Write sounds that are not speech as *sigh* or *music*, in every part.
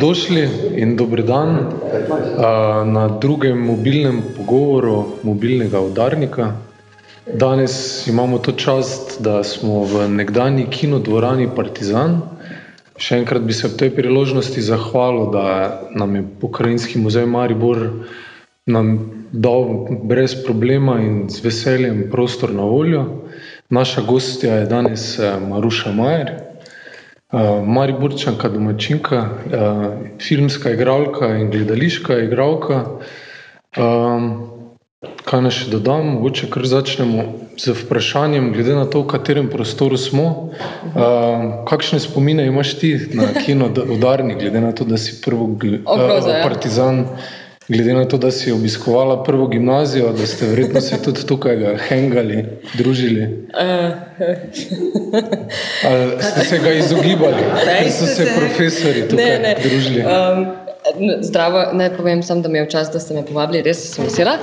dobrodošli in dobr dan na drugem mobilnem pogovoru mobilnega udarnika. Danes imamo to čast, da smo v nekdanji kinodvorani Partizan. Še enkrat bi se ob tej priložnosti zahvalil, da nam je Pokrajinski muzej Maribor nam dal brez problema in z veseljem prostor na voljo. Naša gostja je danes Maruša Majer, Mariborčanka, domačinka, filmska igralka in gledališka igralka. Kaj naj še dodam? Mogoče kar začnemo z vprašanjem, glede na to, v katerem prostoru smo. Kakšne spomine imaš ti na kino Udarnik, glede na to, da si prvo Partizan, glede na to, da si obiskovala prvo gimnazijo, da ste verjetno se tudi tukaj hengali, družili? Ali ste se ga izogibali, *laughs* ker so se profesorji tukaj družili? Zdravo, naj povem samo, da mi je v čast, da ste me povabili, res sem vesela.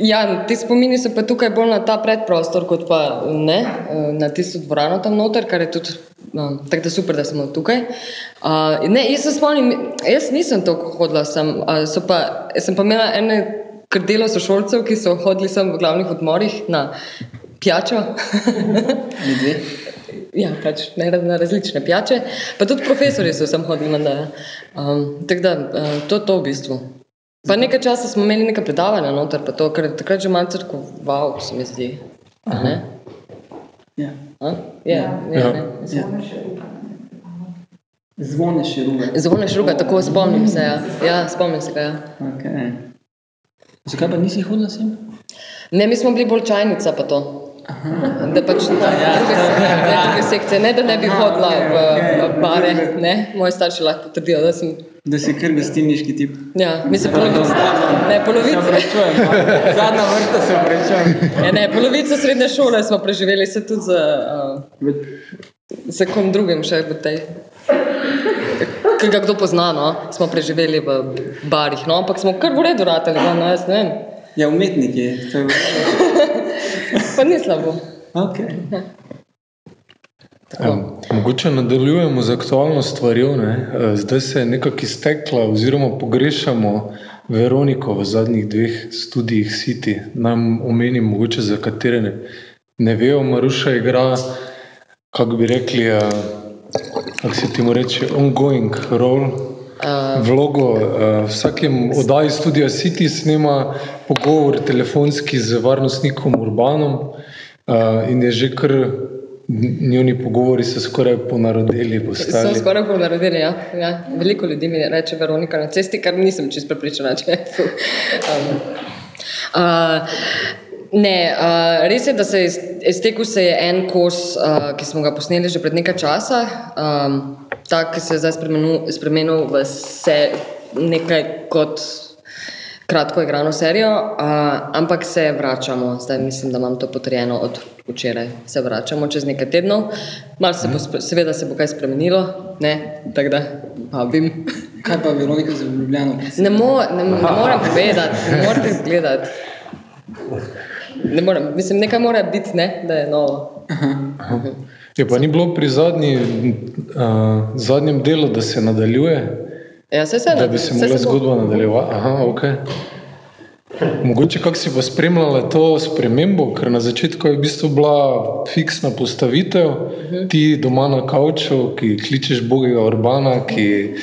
Ja, ti spomini so pa tukaj bolj na ta predprostor kot pa, ne, na tisto dvorano tam noter, kar je tudi, tako da super, da smo tukaj. Ne, jaz se spomnim, jaz nisem toliko hodila sem, so pa, sem pa imela ene krdelo sošolcev, ki so hodili sem v glavnih odmorih na pijačo. *laughs* Ja, pač na različne pijače, pa tudi profesorji so sem hodili menda, ja. Tako da, to je to v bistvu. Pa nekaj časa smo imeli neka predavanja noter pa to, ker je takrat že tako wow, se mi zdi, a ne? Je, je, Zvone Širuma. Zvone Širuma, tako, spomnim se, ja. Ja, spomnim se ga, ja. Okej. Zakaj pa nisi hodila sem? Ne, mi smo bili bolj čajnica pa to. Da pač druge sekcije, ne da ne bi hodila v bare, ne, moji starši lahko potrdijo, da sem. Da si kar gostilniški tip. Ja, mislim polovica, ne, polovica. Se opravičujem, zadnja vrsta, se opravičujem. Ja, ne, polovico srednje šole smo preživeli, saj tudi z s kom drugim še v tej, ke ga kdo pozna, no, smo preživeli v barih, no, ampak smo kar v redu ratali, no, jaz ne vem. Ja, umetniki. Pa ni slabo. Okej. Mogoče nadaljujemo z aktualno stvarjo, ne. Zdaj se je nekako iztekla oziroma pogrešamo Veroniko v zadnjih dveh studiih Siti. Naj omenim mogoče, za katere ne vejo, Maruša igra, kako bi rekli, kako se temu reče, ongoing role, vlogo, vsakem oddaji Studia City snema pogovor telefonski z varnostnikom Urbanom, in je že kar, njuni pogovori se skoraj ponarodeli postali. So skoraj ponarodeli, ja, ja. Veliko ljudi mi reče Veronika na cesti, kar nisem čisto prepričana, če je to. *laughs* Ne, res je, da se je iztekel se je en kos, ki smo ga posneli že pred nekaj časa, ta, ki se je zdaj spremenil v nekaj kot kratko igrano serijo, ampak se vračamo, zdaj mislim, da imam to potrjeno od včeraj, se vračamo čez nekaj tednov. Malo se bo seveda se bo kaj spremenilo, ne, tako da vabim. Kaj pa Veronika zdaj v Ljubljano? Ne ne morem povedati, ne morete gledati. Ne morem, mislim, nekaj mora biti, ne, da je novo. Ja, pa ni bilo pri zadnji, zadnjem delu, da se nadaljuje? Ja, saj se, Da bi se mogla zgodba okej. Mogoče, kako si pa spremljala to spremembo, ker na začetku je v bistvu bila fiksna postavitev, ti doma na kavču, ki kličeš ubogega Urbana, ki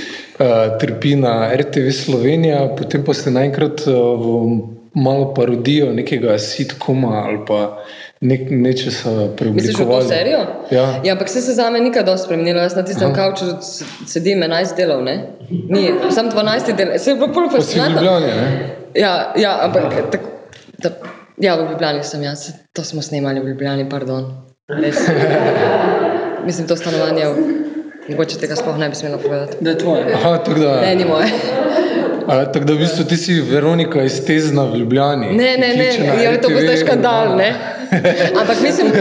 trpi na RTV Slovenija, potem pa ste naenkrat v malo parodijo nekega sitcoma ali pa nečesa preoblikovali. Misliš v to serijo? Ja. Ja, ampak saj se zame ni kaj dosti spremenilo, jaz na tistem kavču sedim enajst delov, ne. Ni, samo dvanajsti del, saj je bilo pol Pa v Ljubljani, ne? Ja, ja, ampak ja, v Ljubljani sem, ja, saj to smo snemali v Ljubljani, pardon. Res. *laughs* Mislim, to stanovanje, mogoče tega sploh ne bi smela povedati. Da je tvoje. tako da. Ne, ni moje. Tako da v bistvu ti si Veronika iz Tezna v Ljubljani. Ne, ne, ne, ja, to bo zdaj škandal, ne. *laughs* Ampak mislim,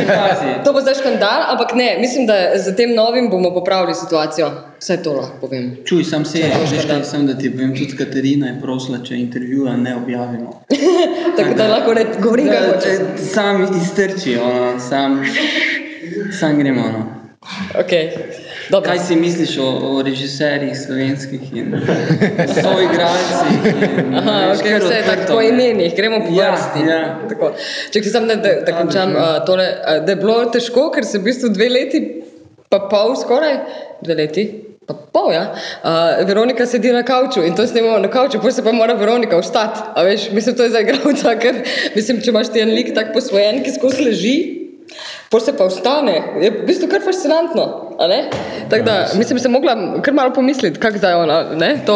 to bo zdaj škandal, ampak ne, mislim, da s tem novim bomo popravili situacijo, vsaj to lahko povem. Čuj, samo veš kaj, samo da ti povem, tudi Katarina je prosila, če intervjuja ne objavimo. *laughs* Tako da lahko govorim, kaj hočem. Samo iztrči, ono, samo, samo gremo, no. Okej. Dobro. Kaj si misliš o, o režiserjih slovenskih in soigralcih? Aha, okay, vse je tako po imenih, gremo po Ja, vrsti. ja. Tako. Če ti sam, da, da, da končam, uh, tole, da je bilo težko, ker se v bistvu dve leti, pa pol skoraj, dve leti. Pa pol, ja. Uh, Veronika sedi na kavču in to snemamo na kavču, potem se pa mora Veronika vstati. A veš, mislim, to je za igralca, *laughs* ker mislim, če imaš ti en lik tako posvojen, ki skozi leži, potem se pa vstane. Je v bistvu kar fascinantno. a ne? Tako da, mislim, se mogla kar malo pomisliti, kako zdaj ona, ne, to.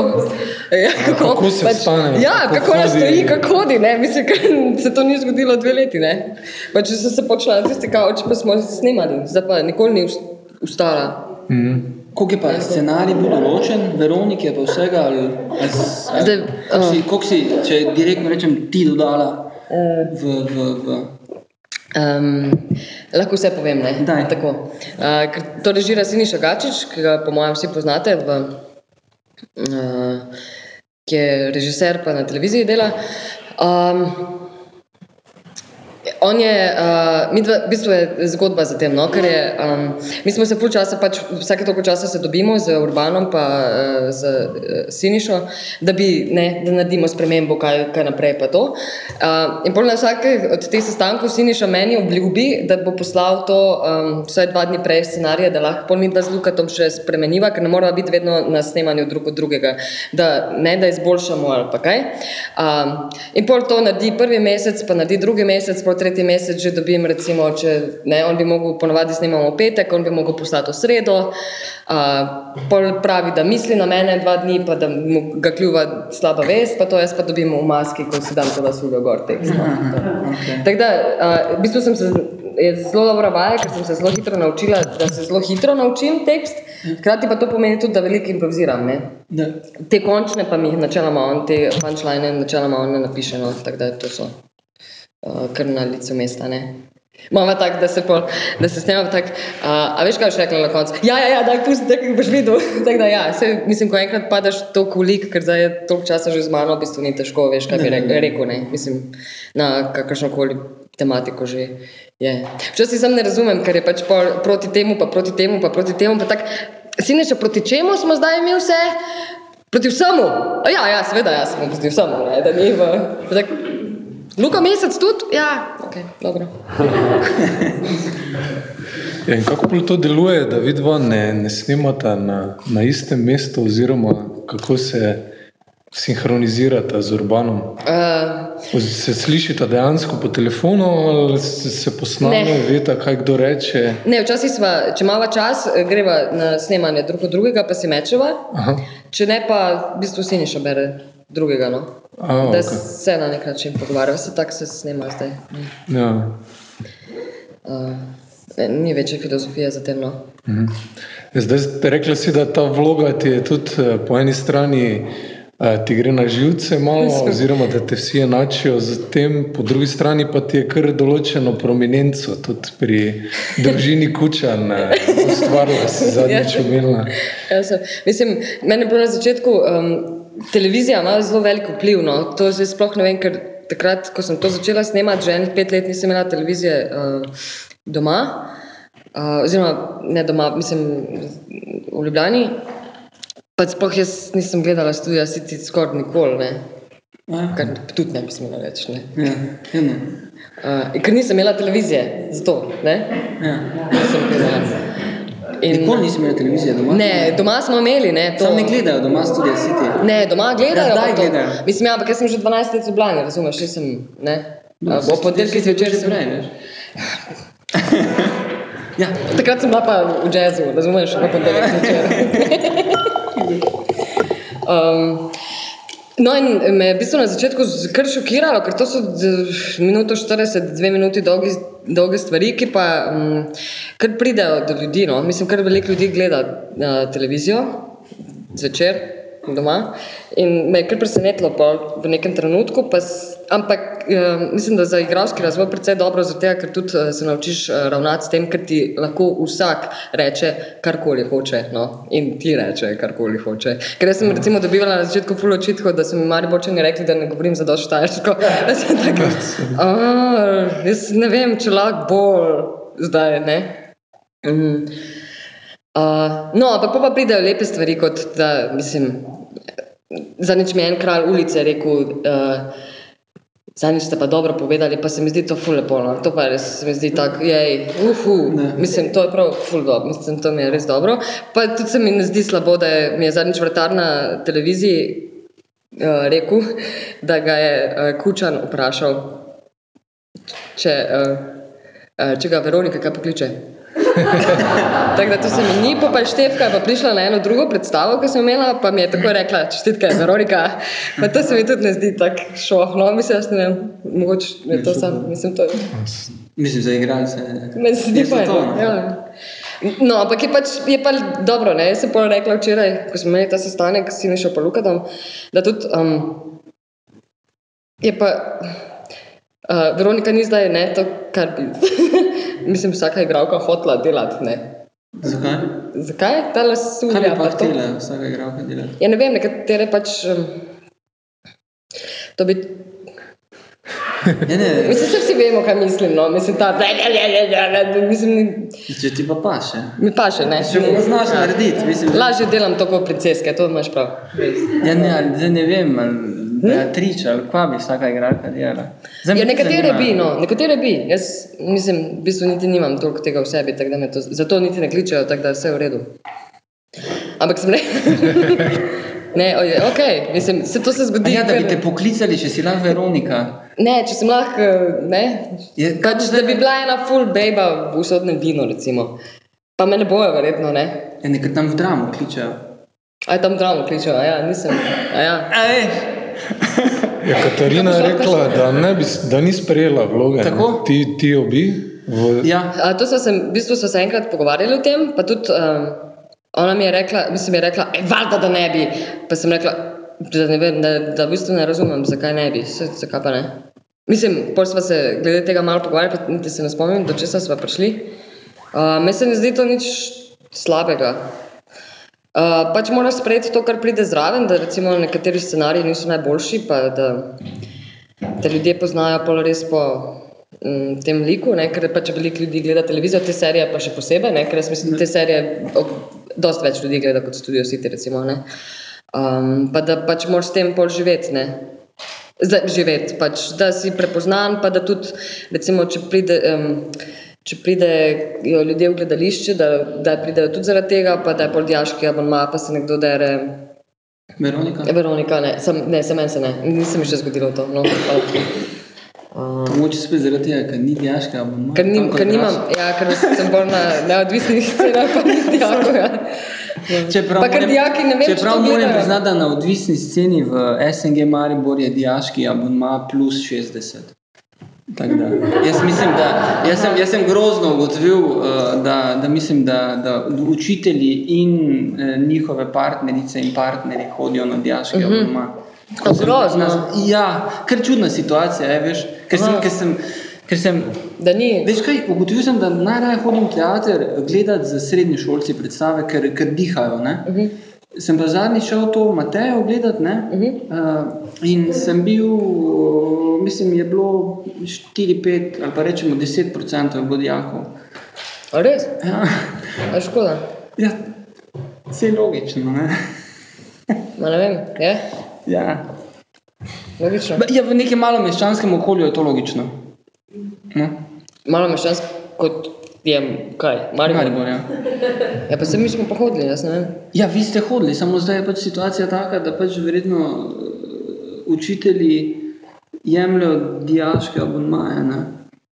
Ja, kako, kako se vstane, Ja, kako kako ona stoji, kako hodi, ne, mislim, ker *laughs* se to ni zgodilo dve leti, ne. Pa če sem se počela na tisti kavč, pa smo snemali, zdaj pa nikoli ni vst- vstala. Mhm. Koliko je pa scenarij bil določen, Veronike je pa vsega, ali, ali, s- ali Zdaj, koliko si, uh. koliko si, če direktno rečem, ti dodala Uh, v, v, v Um, lahko vse povem. Tako. Uh, to režira Siniša Gačič, ki ga po mojem vsi poznate, v, uh, ki je režiser, pa na televiziji dela. Um, On je, uh, mi dva, v bistvu je zgodba za tem, no, ker je, um, mi smo se pol časa, pač vsake toliko časa se dobimo z Urbanom pa uh, z uh, Sinišo, da bi, ne, da naredimo spremembo, kaj, kaj naprej pa to. Uh, in pol na vsake od teh sestankov Siniša meni obljubi, da bo poslal to um, vsaj dva dni prej scenarije, da lahko pol mi dva z Lukatom še spremeniva, ker ne moramo biti vedno na snemanju drug od drugega, da ne da izboljšamo ali pa kaj. Um, in pol to naredi prvi mesec, pa naredi drugi mesec, pol tretji mesec že dobim, recimo, če ne, on bi mogel, ponovadi snemamo v petek, on bi mogel poslati v sredo, uh, pol pravi, da misli na mene dva dni, pa da mu ga kljuva slaba vest, pa to jaz pa dobim v maski, ko si dam to da suga gor tekst. no. okay. Tako da, uh, v bistvu sem se, je zelo dobra vaja, ker sem se zelo hitro naučila, da se zelo hitro naučim tekst, hkrati pa to pomeni tudi, da veliko improviziram. Ne? da, Te končne pa mi jih načeloma on, te punčline načeloma on ne napiše, no, tako da to so kar na licu mesta, ne. Mama tako, da se, pol, da se snema tako, uh, a veš, kaj boš rekla na koncu? Ja, ja, ja, daj pusti, tako boš videl. *laughs* tako da ja, se, mislim, ko enkrat padeš to kulik, ker zdaj je toliko časa že z mano, v bistvu ni težko, veš, kaj bi rekel, rekel ne. Mislim, na kakršno koli tematiko že je. Včasih sam ne razumem, ker je pač pol proti temu, pa proti temu, pa proti temu, pa tako, sine, še proti čemu smo zdaj mi vse? Proti vsemu. A ja, ja, seveda, jaz sem proti vsemu, ne, da ni v... Tak, Luka mesec tudi? Ja, ok, dobro. Ja, in kako pol to deluje, da vidva ne, ne snemata na, na istem mestu, oziroma kako se sinhronizirata z Urbanom? Uh, Se slišita dejansko po telefonu ali se, se posname, Ne. veta, kaj kdo reče? ne, včasih sva, če imamo čas, eh, greva na snemanje drug drugega, pa si mečeva. Aha, Če ne, pa v bistvu Siniša bere drugega, no. A, da okej. se na nek način pogovarjajo, se tako se snema zdaj. ja. Uh, ni večje filozofije za tem, no. Mhm. Zdaj ste rekli, si, da ta vloga ti je tudi eh, po eni strani eh, ti gre na živce malo, *laughs* oziroma da te vsi enačijo z tem, po drugi strani pa ti je kar določeno prominenco tudi pri družini Kučan eh, ustvarila, si zadnjič Ja. omenila. Ja, sem, mislim, meni je bilo na začetku um, televizija ima zelo velik vpliv. No. To zdaj sploh ne vem, ker takrat, ko sem to začela snemati, že enih pet let nisem imela televizije uh, doma, uh, oziroma ne doma, mislim v Ljubljani. Pa sploh jaz nisem gledala studia City skoraj nikoli, ne. ja, kar tudi ne bi smela reči. Ne. ja, eno, Uh, ker nisem imela televizije, zato ne. ja. Nisem gledala. In, Nikoli nisem imel televizije doma. ne, doma smo imeli, ne. To, Sam ne gledajo doma Studio City. Ne, doma gledajo. Ja, to. gledajo. Mislim, ja, ampak jaz sem že 12 let v Ljubljani, razumeš, nisem, ne. No, po ponedeljkih zvečer sem. prej, veš. *laughs* ja, Takrat sem bila pa v jazzu, razumeš, po ponedeljkih zvečer. *laughs* um, No, in me je v bistvu na začetku kar šokiralo, ker to so minuto 40, dve minuti dolgi, dolge stvari, ki pa um, kar pridejo do ljudi. No. Mislim, kar veliko ljudi gleda uh, televizijo zvečer doma. In me je kar presenetilo v nekem trenutku, pa, ampak eh, mislim, da za igralski razvoj precej dobro, zato ker tudi eh, se naučiš eh, ravnati s tem, ker ti lahko vsak reče karkoli hoče. No? In ti reče karkoli hoče. Ker sem recimo dobivala na začetku full očitkov, da so mi mari bočani rekli, da ne govorim za dosti štajersko. Jaz sem taka, "A, jaz ne vem, če lahko bolj zdaj, ne. Mm. Uh, no, ampak pa pridejo lepe stvari, kot da, mislim, zadnjič mi je en kralj ulice rekel, uh, zadnjič ste pa dobro povedali, pa se mi zdi to ful lepo, no. to pa res se mi zdi tako, jej, uhu, Ne. mislim, to je prav ful dobro, mislim, to mi je res dobro. Pa tudi se mi ne zdi slabo, da je, mi je zadnjič vratar na televiziji uh, rekel, da ga je uh, Kučan vprašal, če, uh, uh, če ga Veronika kaj pokliče. Tako da to se mi ni, pa pa Štefka je pa prišla na eno drugo predstavo, ki sem imela, pa mi je tako rekla, čestitke, Veronika. Pa to se mi tudi ne zdi tako šoh, no, mislim, jaz ne vem, mogoče je to sam, mislim, to je. Mislim, za igralce. Meni se zdi fajn. to, no? Ja. No, ampak je pač je pa dobro. Ne? Jaz sem pol rekla včeraj, ko smo imeli ta sestanek s Sinišo pa Lukadom, da tudi um, je pa uh, Veronika ni zdaj ne to, kar bi, *laughs* mislim, vsaka igralka hotela delati. Ne? Zakaj? Zakaj? Ta Kaj bi lasulja pa pa to. htela vsaka igralka delati? Ja, ne vem, nekatere pač. To bi, Ja, ne, *laughs* mislim, da vsi vemo, kaj mislim. No? Mislim, ta, mislim, če ti pa paše. mi pa še ne. Če ga znaš narediti, mislim. Lažje delam to kot princeske, to imaš prav. Ja, ne, zdaj ne vem, ali Beatrice, ali kva bi vsaka igralka delala. Zdaj Ja, nekatere zanima. bi, no, nekatere bi. Jaz mislim, v bistvu niti nimam toliko tega v sebi, tako da me to, zato niti ne kličejo, tako da je vse v redu. Ampak sem rekla, *laughs* ne, ok, mislim, se to se A zgodi. Ja, da bi te poklicali, če si lahko Veronika. Ne, če sem lahko, ne, Je, pač, da bi bila ena full baba v usodnem vinu, recimo. Pa me ne bojo, verjetno, ne. Ja, nekaj tam v dramu kličejo. A je tam dramo kličejo, a ja, nisem, a ja. Ej, Je Katarina rekla, da, ne bi, da ni sprejela vloge. Tako? Ti, ti jo bi? V, ja, A, to smo se, v bistvu smo se enkrat pogovarjali o tem, pa tudi um, ona mi je rekla, mislim, je rekla, e, valjda, da ne bi. Pa sem rekla, da, ne vem, da, da v bistvu ne razumem, zakaj ne bi, se, zakaj pa ne. Mislim, pol smo se glede tega malo pogovarjali, pa niti se ne spomnim, do česa smo prišli. Uh, Meni se ne zdi to nič slabega. Uh, pač moraš sprejeti to, kar pride zraven, da recimo nekateri scenariji niso najboljši, pa da te ljudje poznajo pol res po mm, tem liku, ne, ker pač veliko ljudi gleda televizijo, te serije pa še posebej, ne, ker jaz mislim, da te serije ob, dosti več ljudi gleda kot Studio City, recimo, ne. Um, pa da pač moraš s tem pol živeti, ne. Zdaj živeti, pač, da si prepoznan, pa da tudi, recimo, če pride, um, če pridejo ljudje v gledališče, da, da pridejo tudi zaradi tega, pa da je pol dijaški abonma, pa se nekdo dere. Veronika. Ja, Veronika, ne, sem, ne, se meni se ne, nisem še zgodilo to. No, uh, Mogoče spet zaradi tega, ker ni dijaška abonma. ker, ko ker nimam, ja, ker sem bolj na neodvisnih cenah, pa ni dijakov. Ja. Čeprav pa moram- dijaki ne vem, če Čeprav moram priznati, da na odvisni sceni v SNG Maribor je dijaški abonma plus 60. Tako Da, jaz mislim, da jaz sem, jaz sem grozno ugotovil, eh, da, da mislim, da, da učitelji in eh, njihove partnerice in partnerji hodijo na dijaški uh -huh. abonma. Ko sem- grozno. Ja, ker čudna situacija je, veš, ker sem, ker sem, ker sem Da ni. Veš kaj, ugotovil sem, da najraje hodim v teater gledati z srednješolci predstave, ker, ker dihajo. Ne? Uh -huh. Sem pa zadnjič šel to Matejo gledati ne? Mhm. uh, in sem bil, uh, mislim, je bilo 4-5 ali pa rečemo 10% je bilo dijakov. A res? Ja, A škoda. ja, vse logično. Ne? Ma ne vem, je? Ja. Logično. Ba, ja, v nekem malo meščanskem okolju je to logično. No? Malo meščansko kot je, kaj, Maribor. Maribor, ja. Ja, pa se mi smo pa hodili, jaz ne vem. Ja, vi ste hodili, samo zdaj je pač situacija taka, da pač verjetno uh, učitelji jemljajo dijaške abonmaje. Ne?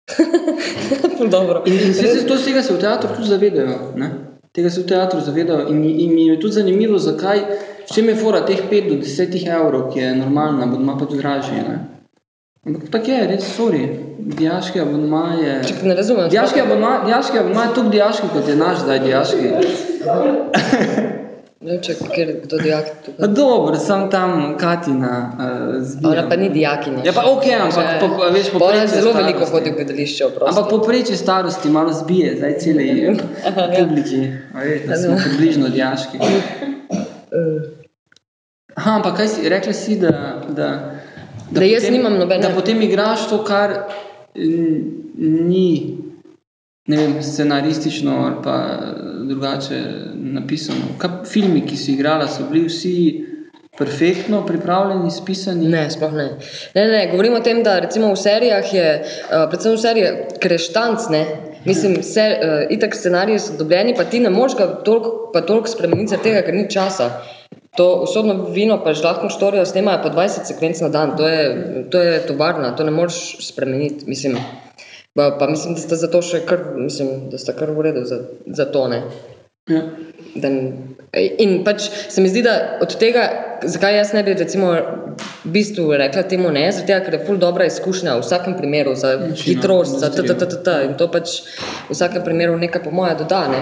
*laughs* Dobro. In, in se, se, to, tega se v teatru tudi zavedajo. Ne? Tega se v teatru zavedajo in, in mi je tudi zanimivo, zakaj, v čem je fora teh 5 do 10 evrov, ki je normalna, abonma pač dražji. Ne? Ampak tako je, res, sorry, dijaški abonma je... Čak, ne razumem. Dijaški abonma, dijaški abonma je tako dijaški, kot je naš zdaj dijaški. *laughs* Ne vem, če kjer kdo dijak tukaj. dobro, sem tam Katina uh, zbira. Ona pa ni dijakinja. Ja, pa ok, ampak po, po, veš, Pa Ona poprečje zelo starosti. veliko hodi v gledališče, oprosti. Ampak poprečje starosti malo zbije, zdaj cele *laughs* ja. publiki, a veš, da smo približno dijaški. *laughs* Aha, ampak kaj si, rekla si, da, da, Da jaz nimam nobene- Da potem igraš to, kar ni vem, scenaristično ali pa drugače napisano. Kaj, filmi, ki si igrala, so bili vsi perfektno pripravljeni, spisani? Ne, sploh ne. ne, ne. Govorimo o tem, da recimo v serijah je, uh, predvsem v serijah, kreštanc, ne. Mislim, ser, uh, itak scenariji so dobljeni, pa ti ne moreš ga toliko, pa toliko spremeniti, tega, ker ni časa. To usodno vino, pa žlahno štorijo snemajo po 20 sekvenc na dan, to je, to je tovarna, to ne moreš spremeniti, mislim. Pa, pa mislim, da sta zato še kar, mislim, da sta kar v redu za, za to, ne. Ja. Da, in pač se mi zdi, da od tega, zakaj jaz ne bi recimo v bistvu rekla temu ne, zato ker je ful dobra izkušnja v vsakem primeru, za Večina hitrost, za industrije. ttt, in to pač v vsakem primeru nekaj po moje dodane.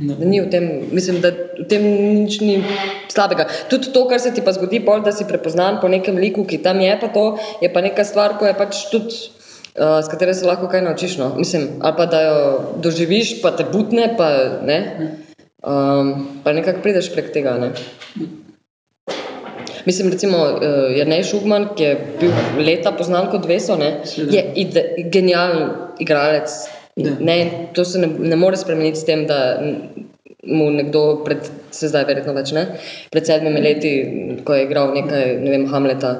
Ja. Da ni v tem, mislim, da v tem nič ni slabega. Tudi to, kar se ti pa zgodi, pol, da si prepoznan po nekem liku, ki tam je, pa to je pa neka stvar, ko je pač tudi, uh, s katero se lahko kaj naučiš. No? Mislim, ali pa da jo doživiš, pa te butne, pa ne. Um, pa nekako prideš prek tega. Ne? Mislim, recimo, uh, Jrnej Šugman, ki je bil leta poznan kot Veso, ne, je ide, genijalen igralec. Ne, to se ne, ne more spremeniti s tem, da mu nekdo, pred, se zdaj verjetno več ne, pred sedmimi leti, ko je igral nekaj, ne vem, Hamleta,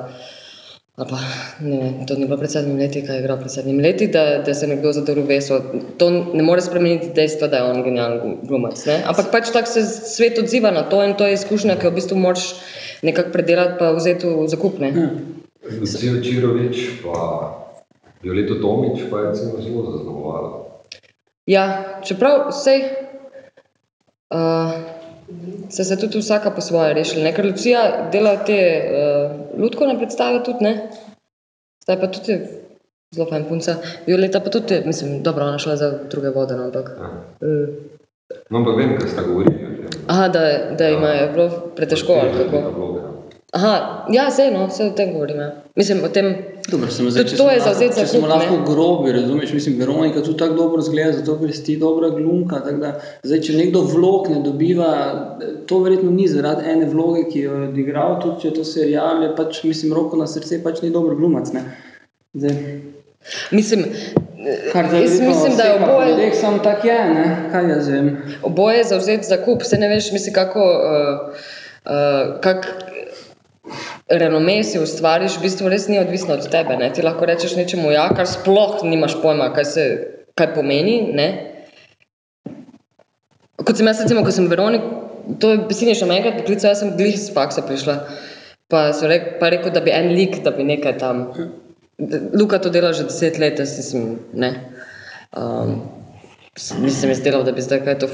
pa ne, vem, to ni bilo pred sedmimi leti, kaj je igral pred sedmimi leti, da, da se je nekdo zadrl veso. To ne more spremeniti dejstva, da je on genijalen glumac. Ne? Ampak pač tako se svet odziva na to in to je izkušnja, ki jo v bistvu moraš nekako predelati, pa vzeti v zakup. Ne? Ja. Lucijo Čirovič, pa Violeto Tomič, pa je recimo zelo zaznamovala. Ja, čeprav vsej. Uh, se se tudi vsaka po svoje rešila. ne, Ker Lucija dela te uh, lutkovne predstave tudi, ne? Zdaj pa tudi zelo fajn punca. Violeta pa tudi, mislim, dobro, ona šla za druge vode, no, ampak. Ja. Uh, No, ampak vem, kaj sta govorili aha, da, da ima je bilo pretežko ali kako. Aha, ja, sej no, vse o tem govorim. Ja. Mislim, o tem. Dobro, sem zdaj, Tudi to je lahko- zavzet Če smo lahko grobi, razumeš, mislim, Veronika tu tako dobro zgleda, zato ker si ti dobra glumka. Da, zdaj, če nekdo vlog ne dobiva, to verjetno ni zaradi ene vloge, ki jo je odigral, tudi če to serial, je pač, mislim, roko na srce, pač ni dober glumac. Zdaj, Mislim, zdaj jaz mislim, da je oboje. ljudeh, samo tako je, ne? kaj jaz vem. Oboje je zavzeti za kup, se ne veš, misli, kako, uh, uh, kak renome si ustvariš, v bistvu res ni odvisno od tebe. Ne? Ti lahko rečeš nečemu ja, kar sploh nimaš pojma, kaj, se, kaj pomeni. Ne? Kot sem jaz, recimo, ko sem Veronik, to je pisanje še enkrat poklical, jaz sem glih z faksa prišla. Pa sem rek, pa rekel, da bi en lik, da bi nekaj tam. Luka to dela že deset let, jaz nisem, ne. Um, nisem izdelal, da bi zdaj kaj to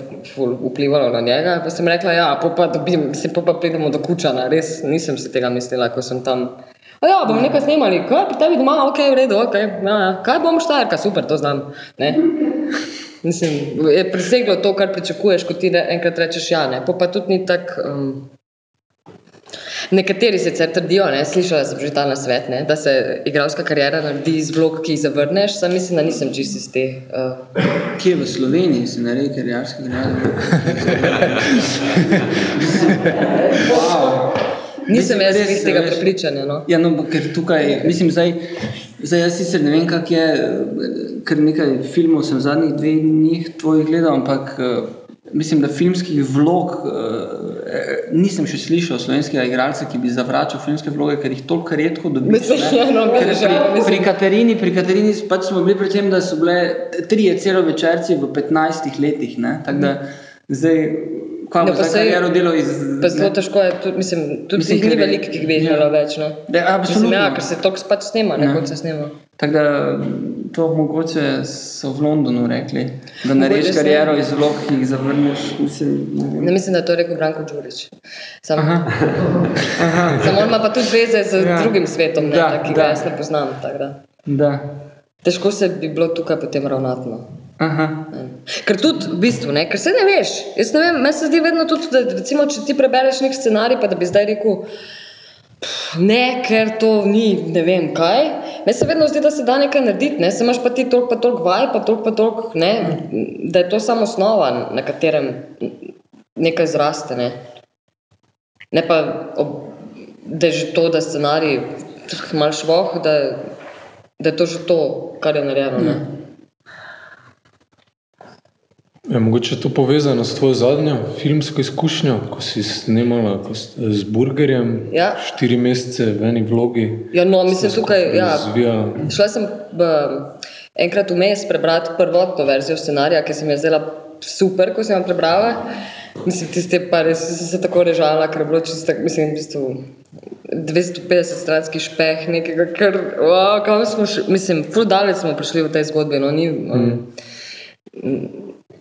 vplivalo na njega. Pa sem rekla, ja, pol pa, dobim, mislim, pol pa pridemo do kučana, res nisem si tega mislila, ko sem tam. A ja, bomo nekaj snemali, kaj pri tebi doma, ok, v redu, ok, ja, ja. kaj bom štajerka, super, to znam. Ne? Mislim, je preseglo to, kar pričakuješ, ko ti enkrat rečeš ja, ne. Pol pa tudi ni tako. Um, Nekateri sicer trdijo, ne, slišala sem že ta nasvet, ne, da se igralska karijera naredi iz vlog, ki jih zavrneš, sam mislim, da nisem čist iz te. Uh, Kje v Sloveniji si naredil karijerski grad? wow. nisem jaz Res, iz tega veš. prepričanja. No. Ja, no, ker tukaj, mislim, zdaj, zdaj jaz sicer ne vem, kak je, ker nekaj filmov sem zadnjih dveh dneh tvojih gledal, ampak eh, mislim, da filmskih vlog eh, nisem še slišal slovenskega igralca, ki bi zavračal filmske vloge, ker jih toliko redko dobiš. Ja, no, pri, pri Katarini, pri Katarini pač smo bili pri tem, da so bile trije celovečerci v 15 letih, ne, tako da zdaj, kaj Ne, bo sej- kariero delal iz... Pa zelo ne. težko je, tudi, mislim, tudi Mislim, ni veliko, ki bi jih ja. imelo več. No. Da, Mislim, absolutno. ja, ker se toks pač snema, ne, Ja. kot se snema. Tako da to mogoče so v Londonu rekli, da narediš kariero iz vlog, ki jih zavrneš. Mislim, ne. Ne mislim, da je to rekel Branko Đurič. Sam, Aha. Aha. Samo ima pa tudi veze z Ja. drugim svetom, ne, Da, da, ki da. ga jaz ne poznam. Da. Da. Težko se bi bilo tukaj potem ravnati. Aha. Ker tudi v bistvu, ne, ker se ne veš. Jaz ne vem, meni se zdi vedno tudi, da recimo, če ti prebereš nek scenarij, pa da bi zdaj rekel, "Pff, ne, ker to ni, ne vem kaj. Meni se vedno zdi, da se da nekaj narediti, ne, se imaš pa ti toliko, pa toliko vaj, pa toliko, pa toliko, ne, da je to samo osnova, na katerem nekaj zraste. Ne, ne pa, ob, da je že to, da scenarij malo švoh, da, da je to že to, kar je narejeno. Ne. Je mogoče to povezano s tvojo zadnjo filmsko izkušnjo, ko si snemala ko s- z burgerjem Ja. štiri mesece v eni vlogi? Ja, no, mislim, tukaj, ja, Razvijala. Šla sem b, enkrat vmes prebrati prvotno verzijo scenarija, ki se mi je zdela super, ko sem jo prebrala. Mislim, tiste pa res sem se tako režala, ker je bilo čisto, tako, mislim, v bistvu 250 stranski špeh nekega, ker, wow, kam smo šli, mislim, ful daleč smo prišli v tej zgodbi, no, ni, um,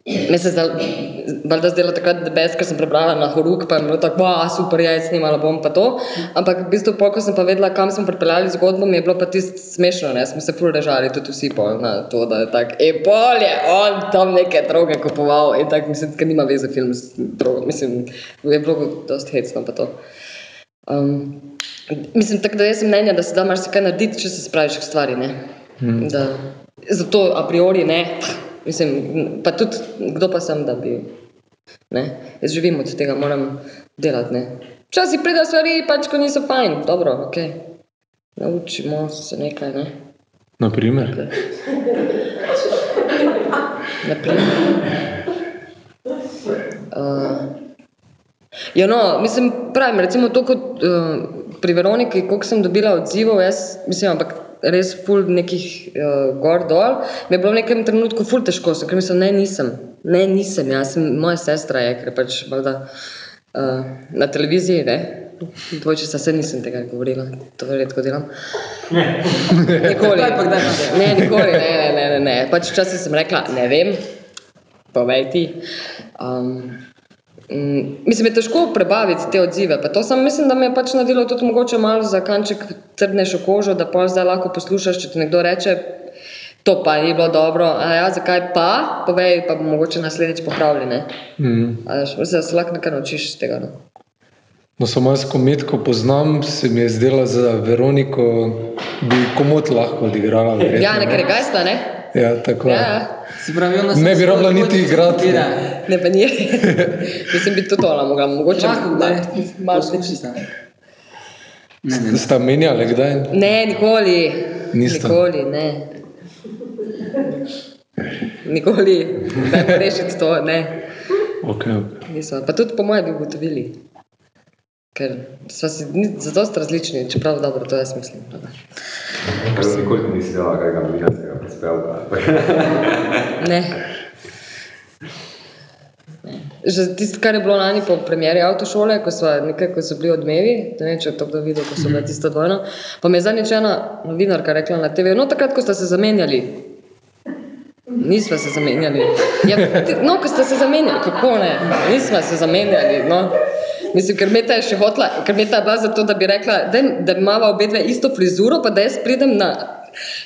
Meni se je zdelo, takrat, da bes, ker sem prebrala na horuk, pa je bilo tako, wow, super, ja, snimala bom pa to. Ampak v bistvu, pol, ko sem pa vedela, kam smo pripeljali zgodbo, mi je bilo pa tisto smešno, ne, smo se ful režali, tudi vsi pol na to, da je tako, e, pol je on tam neke droge kupoval in tako, mislim, ker nima veze film z drogo, mislim, je bilo dosti hecno pa to. Um, mislim, tako da jaz sem mnenja, da se da marsikaj narediti, če se spraviš k stvari, ne. Mm. Da, zato a priori ne, mislim, pa tudi kdo pa sem, da bi, ne, jaz živim od tega, moram delati, ne. Včasih pridejo stvari, pač, ko niso fajn, dobro, ok, naučimo se nekaj, ne. Naprimer, Naprimer. Uh, ja, no, mislim, pravim, recimo to, kot uh, pri Veroniki, koliko sem dobila odzivov, jaz mislim, ampak res ful nekih uh, gor dol, mi je bilo v nekem trenutku ful težko, sem, ker mislim, ne, nisem, ne, nisem, jaz sem, moja sestra je, ker pač valjda uh, na televiziji, ne, dvojčica se nisem tega govorila, to redko delam. Nikoli. Ne, nikoli, ne, ne, ne, ne, ne. Pač včasih sem rekla, ne vem, povej ti. Um, mm, mislim, je težko prebaviti te odzive. Pa to sem, mislim, da mi je pač naredilo tudi mogoče malo za kanček trdnejšo kožo, da pa zdaj lahko poslušaš, če ti nekdo reče, to pa ni bilo dobro. A ja, zakaj pa? Povej, pa bomo mogoče naslednjič popravili. Ne? mm. Da se lahko nekaj naučiš iz tega. No? no, samo jaz, ko metko poznam, se mi je zdela za Veroniko, bi komot lahko odigrala. verjetno, Ja, nekaj ne? gajsta, ne? Ja, tako Ja, je. ja. Se pravi, ona se Ne bi rabila niti igrati. diskutira. Ne, pa ni. *laughs* Mislim, bi tudi ona mogla, mogoče malo več. Ne, ne, ne. Sta menjali kdaj? Ne, nikoli. Nista. Nikoli, ne. Nikoli. Dajmo rešiti to, ne. Okay, okay. Nismo. Pa tudi po mojem bi ugotovili. Ker smo si zadosti različni, čeprav dobro, to jaz mislim. Ker nikoli ti nisi dala kakega novinarskega prispevka. Ne. *laughs* Že tisto, kar je bilo lani po premjeri avtošole, ko so, nekaj, ko so bili odmevi, ne vem, če je to kdo videl, ko so bile tisto dvojno, pa mi je zadnjič ena novinarka rekla na TV, no takrat, ko ste se zamenjali. Nismo se zamenjali. Ja, no, ko ste se zamenjali, kako ne? Nismo se zamenjali. No. Mislim, ker Meta je še hotla, ker Meta je bila zato, da bi rekla, da, da imamo obe dve isto frizuro, pa da jaz pridem na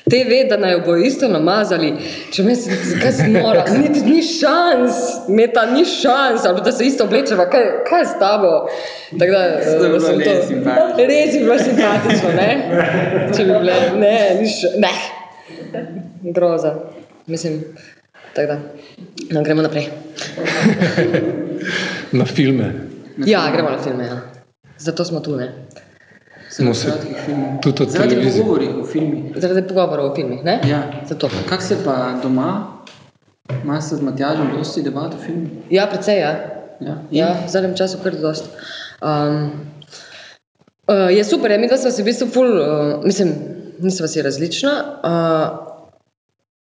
TV, da naj jo bo isto namazali. Če me kaj si nora, ni, ni šans, Meta ni šans, ali da se isto oblečeva, kaj, kaj je s tabo? Tako da, To je eh, sem simpatično. Res je bilo simpatično, ne? Če bi bile, ne, ni š, ne. Groza. Mislim, tako da. No, gremo naprej. Na filme. Ja, gremo na filme. Ja. Zato smo tu, ne? Smo se tudi od Zaradi pogovorih o filmih. Zaradi pogovorov o filmih, ne? Ja. Zato. Kako se pa doma? Imaš se z Matjažem dosti debat o filmih? Ja, precej, ja. Ja. Ja, v zadnjem času kar dost. Um, uh, je super, ja, mi dva sva si v bistvu ful, uh, mislim, nisva si različna, uh,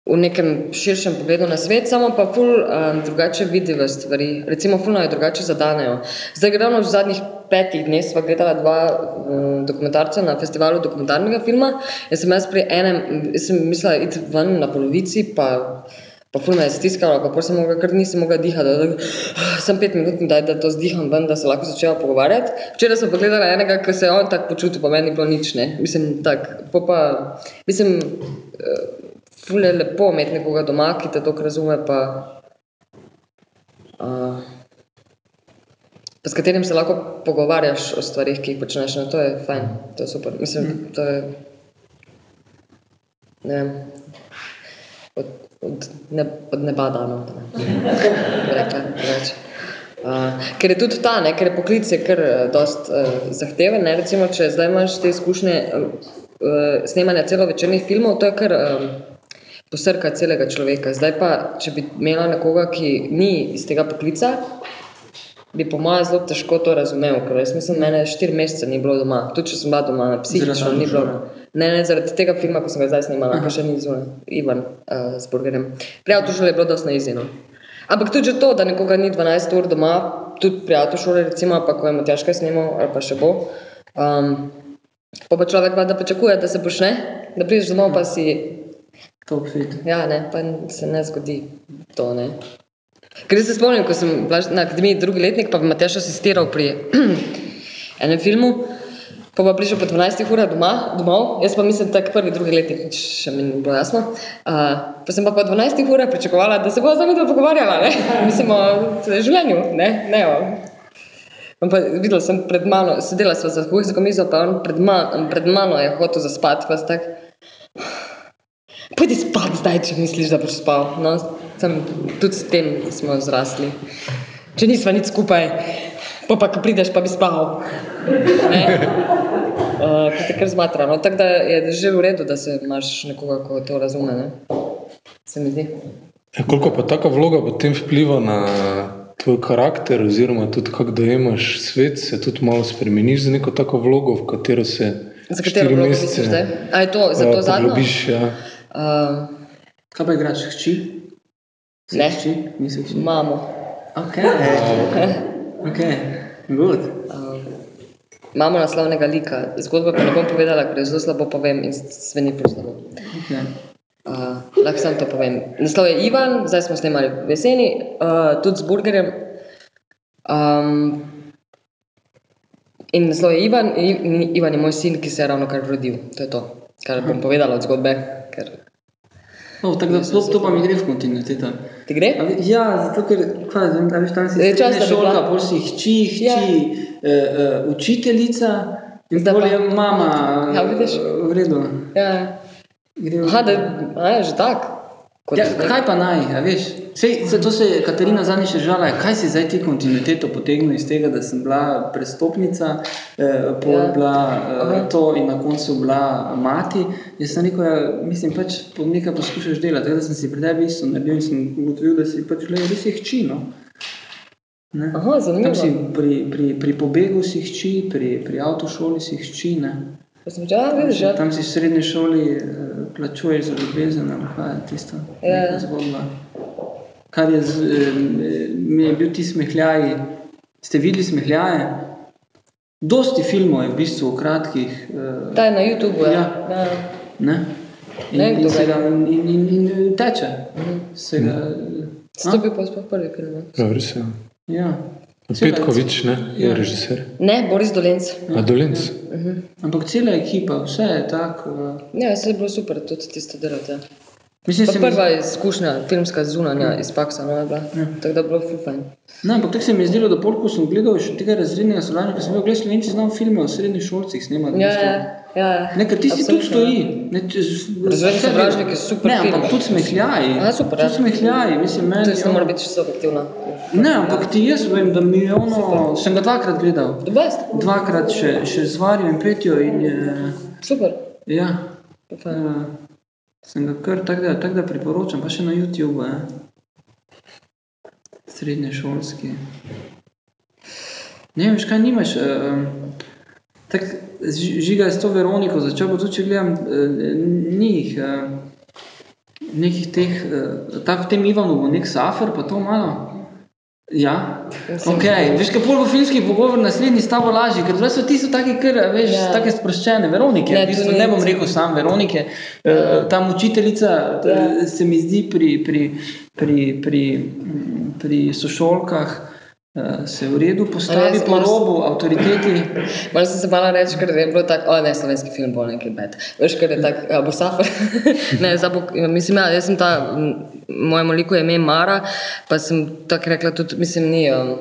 v nekem širšem pogledu na svet, samo pa ful um, drugače vidiva stvari. Recimo, ful naj drugače zadanejo. Zdaj, ravno v zadnjih petih dneh sva gledala dva um, dokumentarca na festivalu dokumentarnega filma. Jaz sem jaz pri enem, sem mislila iti ven na polovici, pa Pa ful me je stiskalo, pa pol sem mogla, kar nisem mogla dihati. Da, da, sem pet minut, daj, da to zdiham ven, da se lahko začela pogovarjati. Včeraj sem pogledala enega, ki se je on tako počutil, pa meni ni bilo nič, ne. Mislim, tak, po pa, mislim, eh, ful je lepo imeti nekoga doma, ki te toliko razume, pa, uh, pa s katerim se lahko pogovarjaš o stvarih, ki jih počneš. No, to je fajn, to je super. Mislim, to je, ne vem, od, od, ne, od neba dano. Ne. bi Rekla, drugače. Uh, ker je tudi ta, ne, ker je poklic je kar uh, dost uh, zahteven. Ne, recimo, če zdaj imaš te izkušnje uh, uh, snemanja celovečernih filmov, to je kar um, posrka celega človeka. Zdaj pa, če bi imela nekoga, ki ni iz tega poklica, bi po mojem zelo težko to razumel, ker jaz mislim, mene štiri mesece ni bilo doma, tudi če sem bila doma, psihično Zaradi ni bilo. Ne, ne, zaradi tega filma, ko sem ga zdaj snimala, pa še ni zunaj, Ivan uh, s burgerjem. Pri avtošoli je bilo dosti neizjeno. Ampak tudi to, da nekoga ni 12 ur doma, tudi pri avtošoli, recimo, pa ko je Matjaš kaj snimal, ali pa še bo. Um, pa pa človek pa da pričakuje, da se boš ne, da prideš domov, pa si Top fit. Ja, ne, pa se ne zgodi to. Ne. Ker se spomnim, ko sem bila na akademiji drugi letnik, pa bi Matjaš asistiral pri *clears throat* enem filmu, pa pa prišel po 12 urah doma, domov, jaz pa mislim, tak prvi, drugi letnik, še mi ni bilo jasno. Uh, pa sem pa po 12 urah pričakovala, da se bo z nami pogovarjala, ne? mislim o življenju, ne, ne o. Pa videla sem pred mano, sedela sva za kuhinjsko mizo, pa on pred, ma, pred mano je hotel zaspati, pa tak, Pojdi spat zdaj, če misliš, da boš spal. No, sem, tudi s tem smo zrasli. Če nismo nič skupaj, pa, pa ko prideš, pa bi spal. Ne? *laughs* Uh, ko te kar zmatra. No, tako da je že v redu, da se imaš nekoga, ko to razume. Ne? Se mi zdi. Ja, koliko pa taka vloga potem vpliva na tvoj karakter, oziroma tudi kako dojemaš svet, se tudi malo spremeniš za neko tako vlogo, v katero se Za katero vlogo misliš zdaj? A je to za ja, to zadnjo? poglobiš, Ja. Uh, Kaj pa igraš, hči? Si Ne. Hči? Nisi hči? mamo. Ok. Ok. Good. Uh, imamo naslovnega lika. Zgodbo pa ne bom povedala, ker jo zelo slabo povem in sveni prav slabo. Okay. Uh, lahko samo to povem. Naslov je Ivan, zdaj smo snemali v jeseni, uh, tudi z burgerjem. Um, in naslov je Ivan, in Ivan je moj sin, ki se je ravno kar rodil. To je to, kar bom povedala od zgodbe. Ker Oh, tako da to, to pa mi gre v kontinuiteto. ti gre? A Ja, zato ker, kaj, vem, da veš, tam si Je čas, da bi šolka, bila- pol si hči, hči, Ja. eh, eh, učiteljica in pol pa- je mama. Ja, vidiš. V redu. Ja. Gre v- Aha, da a, je že tak. Ja, kaj pa naj, a veš? Sej, se, to se je Katarina zadnjič že žala, kaj si zdaj ti kontinuiteto potegnil iz tega, da sem bila prestopnica, eh, pol Ja. ja. bila eh, to in na koncu bila mati. Jaz sem rekel, ja, mislim pač nekaj poskušaš delati, tako da sem si pred tebi isto naredil in sem ugotovil, da si pač gledal, res je hči, no. Ne? Aha, zanimivo. Tam si pri, pri, pri pobegu si hči, pri, pri avtošoli si hči, ne. Pa sem rekel, ja, vidiš, ja. Tam si v srednji šoli eh, plačuješ za ljubezen, ali kaj je tisto Ja. zgodba. Kar je, z, eh, mi je bil ti smehljaj, ste videli smehljaje? Dosti filmov je v bistvu kratkih, eh, Ta je na YouTubu, ja. Ja. ne? In, Ne in, se ga in, in, in teče. Se ga, To je bil pa sploh prvi film. Ja, res je. ja. Petkovič, ne, je Ja. režiser. Ne, Boris Dolenc. A Dolenc. Ampak cela ekipa, vse je tako. eh, Ja, se je bilo super tudi tisto delati. Ja. Mislim, Pa se mi prva izkušnja, filmska zunanja iz Paksa, no je bila. Tako da je bilo fajn. No, ampak tako se mi je zdelo, da pol, ko sem gledal še tega razrednega sodelovanja, ko sem bil gledal slovenci znal filme o srednjih šolcih snemati. Ja, ja, ja. Ne, ker tisti tudi stoji. ja. Ne, če z- Razredni vse sovražnik dela. je super Ne, film. ampak tudi smehljaji. Aha, super, ja. Tudi smehljaji, mislim, meni. To ne je mora biti čisto objektivna. Ne, ampak ti jaz vem, da mi je ono, sem ga dvakrat gledal. The best. Dvakrat še, še z Varjo in Petjo in je, Super. ja, fajn. uh, sem ga kar tako da, tak da priporočam, pa še na YouTube, eh. srednje šolski. Ne vem, veš, kaj nimaš, uh, tak, žiga je s to Veroniko, začel bo tudi, če gledam, uh, njih, uh, nekih teh, uh, tak v tem Ivanu bo nek safer, pa to malo. Ja, ok, veš, kaj pol bo filmski pogovor naslednji s tabo lažji, ker zdaj so ti so taki, kar, veš, Ja. take sproščene, Veronike, Ne, v bistvu, ni ne bom rekel sam Veronike, ja. tam učiteljica Ja. ja. se mi zdi pri, pri, pri, pri, pri sošolkah eh, se v redu postavi Res, po robu avtoriteti. *laughs* Malo sem se bala reči, ker je bilo tako, o ne, slovenski film bo nekaj bed. Veš, ker je tako, ja, bo safer. *laughs* ne, bo, mislim, ja, jaz sem ta, mojemu liku je ime Mara, pa sem tako rekla tudi, mislim, ni, um,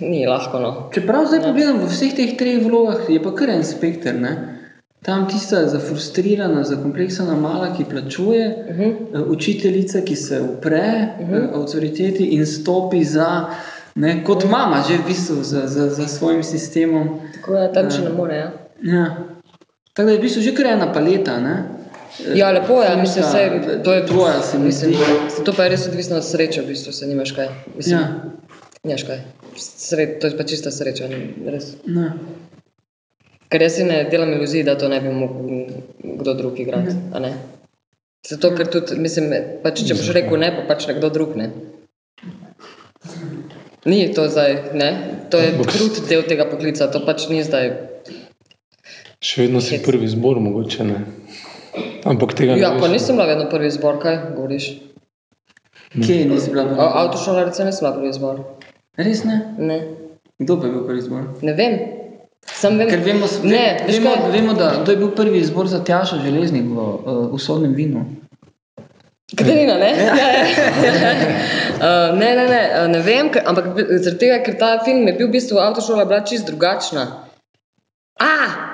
ni lahko, no. Čeprav zdaj pogledam v vseh teh treh vlogah, je pa kar en spekter. Ne? Tam tista zafrustrirana, zakompleksana mala, ki plačuje, uh Mhm. -huh. učiteljica, ki se upre uh -huh. avtoriteti in stopi za, ne, kot mama, že v bistvu za, za, za svojim sistemom. Tako da tam še ne more, ja. Ja. Tako da je v bistvu že kar ena paleta. Ne? Ja, lepo je, mislim, filmska, vse, to je tvoja, se mi mislim, zdi. To pa je res odvisno od sreče, v bistvu, se nimaš kaj. Mislim, Ja, nimaš kaj. Sre, to je pa čista sreča, ni- res. ne. Ker jaz si ne delam iluzij, da to ne bi mogel kdo drug igrati. a ne. Zato, ker tudi, mislim, pač, če boš rekel ne, pa pač nekdo drug ne. Ni to zdaj, ne? To je krut del tega poklica, to pač ni zdaj. Še vedno si prvi zbor, mogoče ne. Ampak tega ne Ja, pa nisem bila vedno prvi zbor, kaj govoriš? Kje nisi bila? A- Avtošolarce nisem bila prvi zbor. Res ne? Ne, Kdo pa je bil prvi izbor? ne vem. Sam vem, Ker vemo, ne, veš vemo, kaj? vemo, da kdo je bil prvi izbor za Tjaša Železnik v uh, usodnem vinu. Katarina, ne? Ja, ja. uh, *laughs* ne, ne, ne, uh, ne vem, ker, ampak zaradi tega, ker ta film je bil v bistvu avtošola bila čist drugačna. A,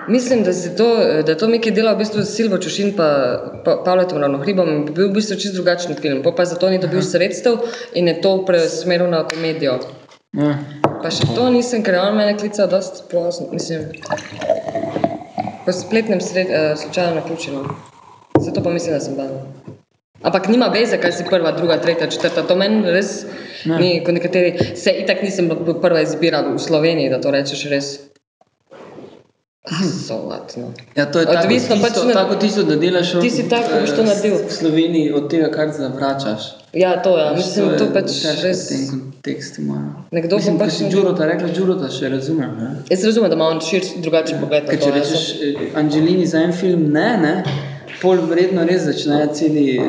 mislim, da, to, da je to Miki delal v bistvu Silvo Čušin pa, pa Pavletom Ravnohribom in bi bil v bistvu čist drugačen film. Po pa zato ni dobil sredstev in je to preusmeril na komedijo. Ja. Pa še to nisem, ker je on mene klical dosti pozno, mislim, po spletnem sred, uh, slučaju naključeno. Zato pa mislim, da sem bila. Ampak nima veze, kaj si prva, druga, tretja, četrta. To meni res Ne. ni, kot nekateri, se itak nisem bila prva izbira v Sloveniji, da to rečeš res. Solatno. Ja, to je tako Odvisno tisto, pač na- tako tisto, da delaš Ti si tako, eh, boš to naredil. v Sloveniji od tega, kar zavračaš. Ja, to je, mislim, je to pač težko res. v tem kontekstu. malo. Nekdo Mislim, pač si Đurota rekla, Đurota še razumem. Ne? Jaz razumem, da ima on širši, drugačen pogled na Ker to. če rečeš sem- eh, Angelini za en film ne, ne, pol vredno res začne celi uh,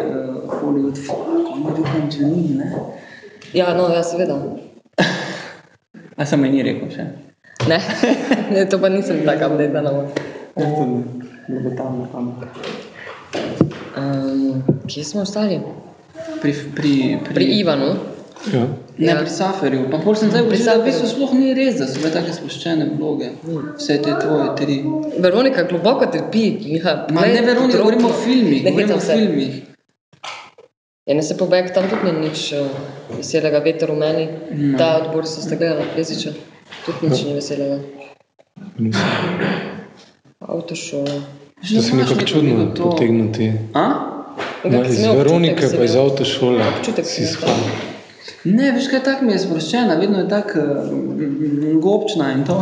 Hollywood, on je rekel Angelini, ne. Ja, no, ja, seveda. A sem mi ni rekel še. Ne, *laughs* ne to pa nisem tako updated. Um, kje smo ostali? Pri, pri, pri, Pri Ivanu. Ja. Ne, Ja. pri Saferju. Pa pol sem zdaj Pri ugotovil, da v bistvu sploh ni res, da so bile take spuščene vloge. Vse te tvoje tri. Veronika globoko trpi. Miha, Ma ne Veronika, govorimo o filmih, Ne govorimo o filmih. Ja, ne se pobeg, tam tudi ni nič uh, veselega, veter v meni. No. Ta odbor so ste gledali, jeziča. Tudi nič ni veselega. Avtošola. To se mi nekako čudno potegnuti. A? Iz imel Veronike pa iz avtošole Občutek si shval. Ne, veš kaj, tako mi je sproščena, vedno je tako uh, gobčna in to,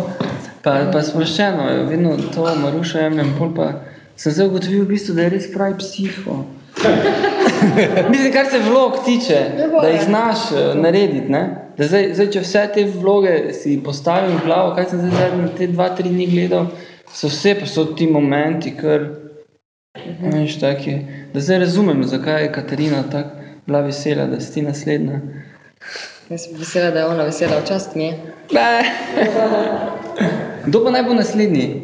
pa, pa sproščeno, vedno to Marušo jemljem, pol pa sem zdaj ugotovil v bistvu, da je res pravi psiho. *laughs* Mislim, kar se vlog tiče, da jih znaš eh, narediti, ne? Da zdaj, zdaj, če vse te vloge si postavim v glavo, kaj sem zdaj zadnje te dva, tri dni gledal, so vse pa so ti momenti, kar, veš, taki, da zdaj razumem, zakaj je Katarina tako bila vesela, da si ti naslednja. Jaz sem vesela, da je ona vesela, včasih mi je. Kdo pa naj bo naslednji?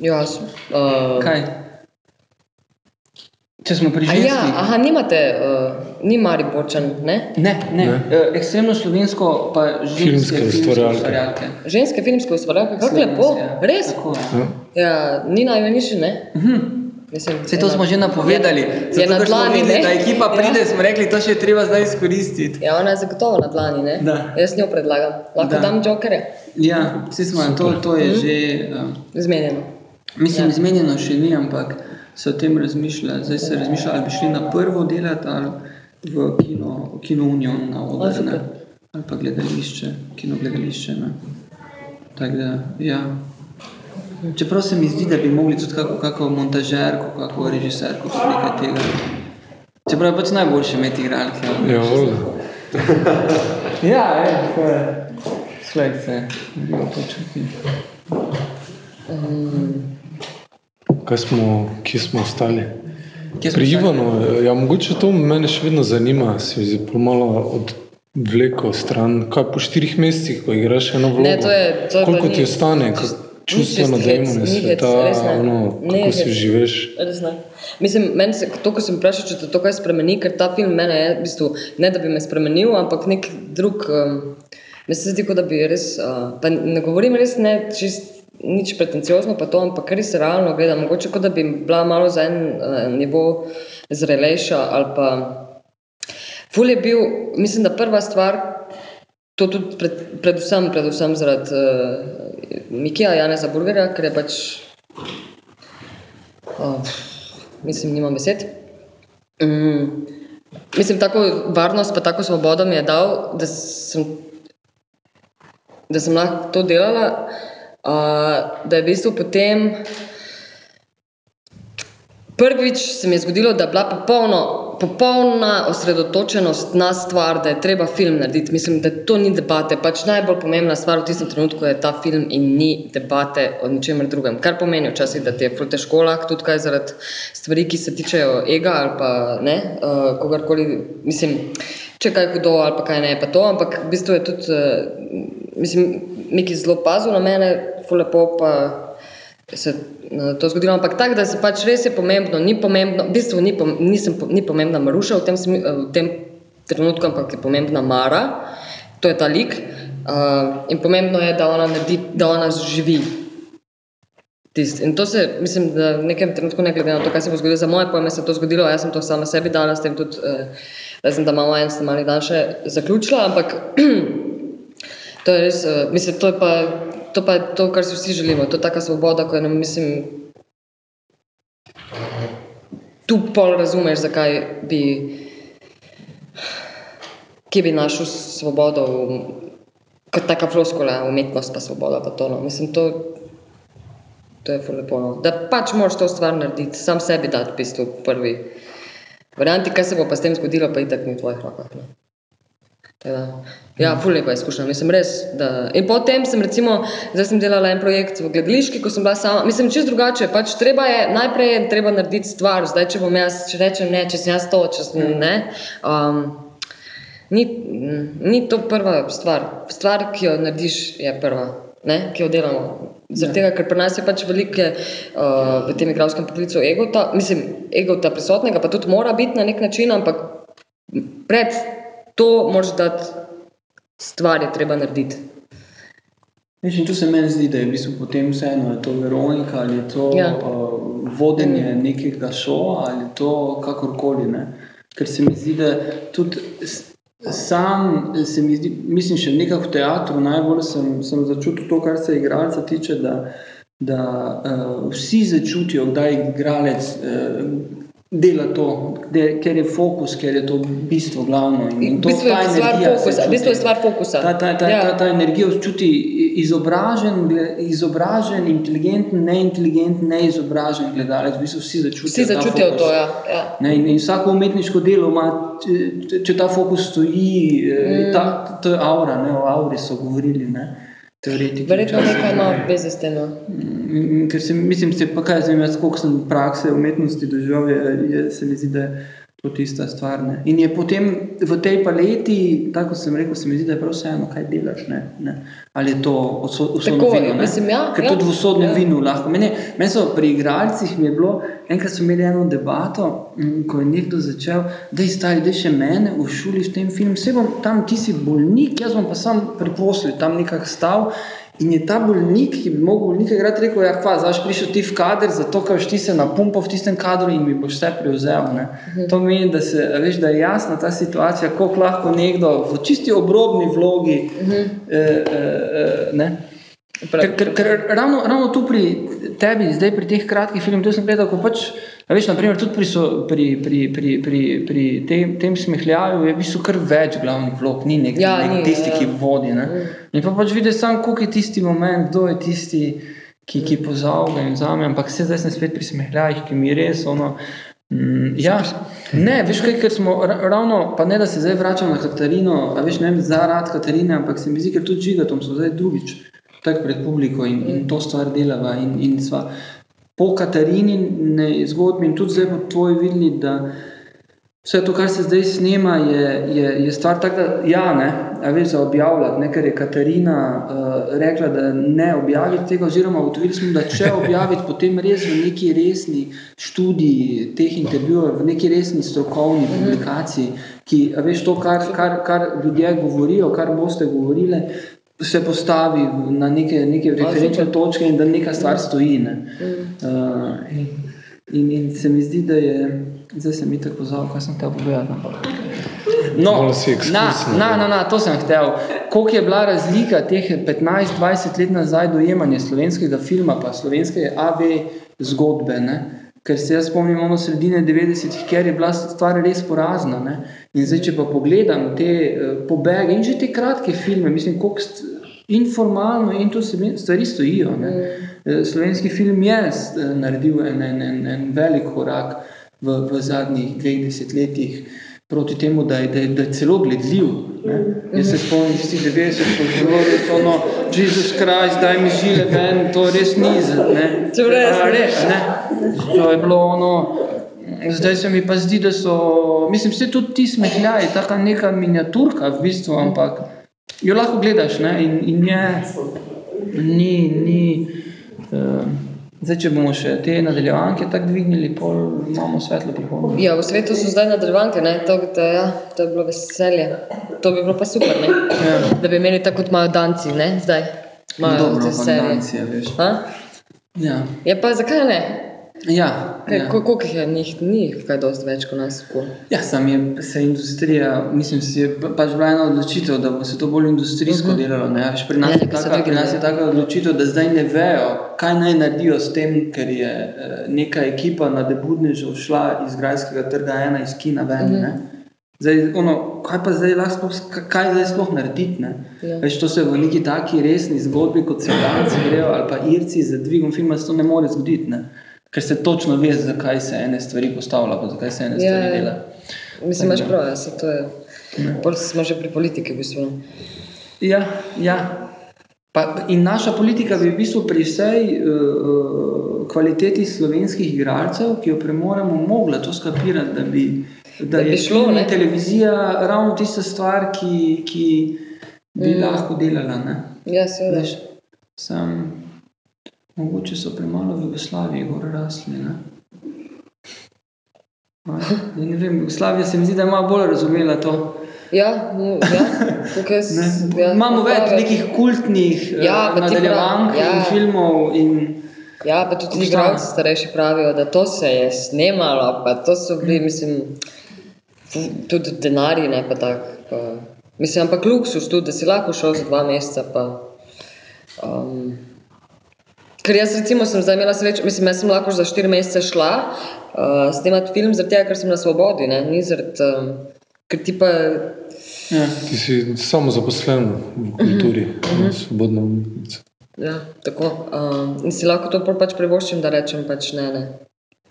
Jaz. Uh, Kaj? Če smo pri A ženskih. ja, aha, nimate, uh, ni Mariborčan, ne? Ne, ne. Ne. ne. ekstremno slovensko, pa ženske Filmske filmske ustvarjalke. ustvarjalke. Ženske filmske ustvarjalke, kako lepo, ja. res. Tako, ja. Ja. Ja, Nina Joniši, ne? Mhm. Mislim, Saj to smo že napovedali. Je, Zato, na dlani, videli? Da ekipa pride, Ja. smo rekli, to še je treba zdaj izkoristiti. Ja, ona je zagotovo na dlani, ne? Da. Jaz njo predlagam. Lahko Da. dam jokerje, Ja, vsi smo, to, to je že, uh, zmenjeno. mislim, Ja. izmenjeno še ni, ampak se o tem razmišlja. Zdaj se razmišlja, ali bi šli na prvo delati ali v kino, v kino Union na oder, ali pa gledališče, kino gledališče. Ne. Tako da, ja. Čeprav se mi zdi, da bi mogli tudi kako, kako montažerko, kako režiserko, tudi nekaj tega. Čeprav je pač najboljše imeti igralke. Ja, voda. *laughs* Ja, je, tako je. Slej se, bilo počuti. Kaj smo, kje smo ostali? Kje smo Pri? Ivanu, ja, mogoče to mene še vedno zanima, se mi zdi malo odvleko stran. Kaj po štirih mesecih, ko igraš eno vlogo? Ne, to je- to Koliko ni- ti ostane, kako čustveno, hec, sveta, res ono, Ne kako si živiš? Res ne. Mislim, meni se to, ko sem vprašal, če te to kaj spremeni, ker ta film mene je, v bistvu, ne da bi me spremenil, ampak nek drug, um, mi se zdi, kot da bi res, uh, pa ne govorim res ne čist nič pretenciozno, pa to, ampak res realno gledam, mogoče kot da bi bila malo za en uh, nivo zrelejša ali pa Ful je bil, mislim, da prva stvar, to tudi pred, predvsem, predvsem zaradi uh, Mikija Janeza Burgerja, ker je pač uh, mislim, nimam besed. Mm, mislim, tako varnost, pa tako svobodo mi je dal, da sem, da sem lahko to delala, uh, da je v bistvu potem. Prvič se mi je zgodilo, da je bila popolno, popolna osredotočenost na stvar, da je treba film narediti. Mislim, da to ni debate. Pač najbolj pomembna stvar v tistem trenutku je ta film in ni debate o ničemer drugem. Kar pomeni včasih, da ti je težko lahko tudi kaj zaradi stvari, ki se tičejo ega ali pa ne, uh, kogarkoli. Mislim, če kaj hudo ali pa kaj ne, pa to. Ampak v bistvu je tudi, uh, mislim, neki zelo pazil na mene, fulepo pa se uh, to zgodilo, ampak tako, da se pač res je pomembno, ni pomembno, v bistvu ni, pom, nisem, ni pomembna Maruša v tem, v tem trenutku, ampak je pomembna Mara, to je ta lik. Uh, in pomembno je, da ona, naredi, da ona živi. Tist. In to se, mislim, da v nekem trenutku, ne glede na to, kaj se bo zgodilo, za moje pojme se je to zgodilo, jaz sem to sama sebi dala, s tem tudi, da sem da malo en snemalni dan še zaključila, ampak *clears throat* to je res, uh, mislim, to je pa to pa je to, kar si vsi želimo. To je taka svoboda, ko je nam, mislim, tu pol razumeš, zakaj bi, kje bi našel svobodo, kot taka floskula, umetnost pa svoboda pa to. No. Mislim, to, to je lepo. No. Da pač moraš to stvar narediti, sam sebi dati v bistvu prvi varianti, kaj se bo pa s tem zgodilo, pa itak ni v tvojih rokah. No. Ja, ful lepa izkušnja. Mislim, res, da... In potem sem recimo, zdaj sem delala en projekt v gledališki, ko sem bila sama, mislim, čist drugače, pač treba je, najprej je treba narediti stvar, zdaj, če bom jaz, če rečem ne, če sem jaz to, če sem ne, um, ni, ni to prva stvar. Stvar, ki jo narediš, je prva, ne, ki jo delamo. Zaradi tega, ker pri nas je pač velike uh, v tem igralskem poklicu egota, mislim, egota prisotnega, pa tudi mora biti na nek način, ampak pred to moraš dati, stvar je treba narediti. Veš, tu se meni zdi, da je v bistvu potem vseeno, je to Veronika, ali je to ja. uh, vodenje mm. nekega šova, ali to kakorkoli. Ne? Ker se mi zdi, da tudi sam, se mi zdi, mislim, še nekako v teatru najbolj sem, sem začutil to, kar se igralca tiče, da, da uh, vsi začutijo, da je igralec. Uh, dela to, de, ker je fokus, ker je to bistvo glavno. In, in to, bistvo, je stvar fokusa, bistvo je stvar fokusa. Ta, ta, ta, ja. ta, ta energija čuti izobražen, izobražen, inteligenten, neinteligenten, neizobražen gledalec. V bistvu vsi začutijo, vsi začutijo to. Ja. Ja. Ne, in, in vsako umetniško delo ima, če, če ta fokus stoji, eh, mm. ta, to je aura, ne, o auri so govorili. Ne. Verjetno nekaj ima. No. Mm, ker se, mislim, se pa kaj zvem, jaz koliko sem prakse umetnosti doživel, je, je, se mi zdi, da je to tista stvar. Ne. In je potem v tej paleti, tako sem rekel, se mi zdi, da je prav vseeno, kaj delaš. Ne, ne. Ali je to usodno vino? Mislim, ja, ker ja, tudi v usodnem ja. vinu lahko. Mene, meni so pri igralcih mi je bilo, enkrat smo imeli eno debato, mm, ko je nekdo začel, da je stari, da je še mene v šoli v tem filmu, vse bom tam, ti si bolnik, jaz bom pa sam priposlil tam nekak stav In je ta bolnik, ki bi mogel bolnika igrati, rekel: Ja, pa zdaj prišel ti v kader, zato ker ti se na pumpo v tistem kadru in mi boš vse prevzel. Ne? Mhm. To meni, da, se, veš, da je jasna ta situacija, kako lahko nekdo v čisti obrobni vlogi. Mhm. Eh, eh, eh, ker, ker, ker ravno, ravno tu pri tebi, zdaj pri teh kratkih filmih, tu sem gledal, ko pač. Veš, naprimer, tudi pri, so, pri, pri, pri, pri, pri tem, tem smehljaju je v bistvu kar več glavnih vlog, ni nek, ja, nek ni, tisti, ja. ki vodi. Ne? In pa pač vidiš samo, koliko je tisti moment, kdo je tisti, ki, ki pozavlja in zame, ampak se zdaj sem spet pri smehljajih, ki mi res ono. Mm, ja, ne, veš kaj, ker smo ravno, pa ne da se zdaj vračamo na Katarino, a veš, ne vem, zaradi Katarine, ampak se mi zdi, ker tudi žigatom so zdaj drugič, tako pred publiko in, in to stvar delava in, in sva po Katarini zgodbi in tudi zdaj po tvoji videli, da vse to, kar se zdaj snema, je, je, je stvar tako, da ja, ne, a veš, za objavljati, ne, ker je Katarina uh, rekla, da ne objaviti tega, oziroma ugotovili smo, da če objaviti, potem res v neki resni študiji teh intervjujev, v neki resni strokovni publikaciji, ki, a veš, to, kar, kar, kar ljudje govorijo, kar boste govorili, se postavi na neke, neke referenčne točke in da neka stvar stoji. Ne. Mm. Uh, in, in, in se mi zdi, da je, zdaj sem mi tako pozval, kaj sem te povedal. No, na, na, na, na, to sem hotel. Koliko je bila razlika teh 15-20 let nazaj dojemanja slovenskega filma, pa slovenske AV zgodbe, ne? Ker se jaz spomnim, ono sredine 90-ih, ker je bila stvar res porazna. Ne? In zdaj, če pa pogledam te uh, pobege in že te kratke filme, mislim, koliko informalno in to se stvari stojijo. Ne? Eh, Slovenski film je eh, naredil en, en, en, en velik korak v, v zadnjih dveh desetletjih proti temu, da je, da je, da je celo gledljiv. Ne? Jaz se spomnim tistih 90, ko je bilo res ono, Jezus Christ, daj mi žile ven, to res ni za. To je bilo ono, zdaj se mi pa zdi, da so, mislim, se tudi ti smehljaji, taka neka miniaturka v bistvu, ampak jo lahko gledaš, ne, in, in je, ni, ni, uh, zdaj, če bomo še te nadaljevanke tako dvignili, pol imamo svetlo prihodnost. Ja, v svetu so zdaj nadaljevanke, ne? To, to, ja, to je bilo veselje. To bi bilo pa super, ne? Ja. da bi imeli tako kot imajo danci, ne? zdaj. Imajo Dobro, serije. dancija, veš. A? Ja, Ja, pa zakaj ne? Ja, Kaj, ja. ja. Koliko jih je njih, ni kaj dosti več kot nas. Ko. Ja, sam je se industrija, mislim, se je pa- pač bila ena odločitev, da bo se to bolj industrijsko uh -huh. delalo. Ne? Veš, Pri, nas Ja, je taka, pri nas je taka odločitev, da zdaj ne vejo, kaj naj naredijo s tem, ker je eh, neka ekipa na Debudnežu šla iz Grajskega trga ena iz kina ven. Uh -huh. Zdaj, ono, kaj pa zdaj lahko, kaj zdaj sploh narediti? Ne? Ja. Veš, to se v neki taki resni zgodbi, kot se danci grejo, ali pa irci z dvigom filma, to ne more zgoditi. Ne? Ker se točno ve, zakaj se ene stvari postavlja, pa zakaj se ene Ja, stvari ja. dela. Mislim, imaš prav, ja, se to je. Pol smo že pri politiki, v bistvu. Ja, ja. Pa, in naša politika bi v bistvu pri vsej uh, kvaliteti slovenskih igralcev, ki jo premoremo, mogla to skapirati, da bi, da Da bi je šlo, ne? televizija ravno tista stvar, ki, ki bi Mm. lahko delala. Ne? Ja, seveda. Sam, mogoče so premalo v Jugoslaviji gor rasli. Ne? A, zdaj ne vem, Jugoslavija se mi zdi, da je malo bolj razumela to. Ja, no, ja, tukaj s, *laughs* Ne? ja, Imamo več nekih kultnih Ja, ja, nadaljevank ja. in filmov. In, Ja, pa tudi igralci starejši pravijo, da to se je snemalo, pa to so bili, mislim, tudi denarji, ne pa tako. Pa, mislim, ampak luksus tudi, da si lahko šel za dva meseca. Pa, um, ker jaz recimo sem zdaj imela srečo, mislim, jaz sem lahko za štiri mesece šla uh, snemati film, zaradi tega, ker sem na svobodi, ne, ni zaradi, um, ker ti pa ja. Ti si samo zaposlen v kulturi, svobodna umetnica. Ja, tako. Um, in si lahko to pač privoščim, da rečem pač ne. ne.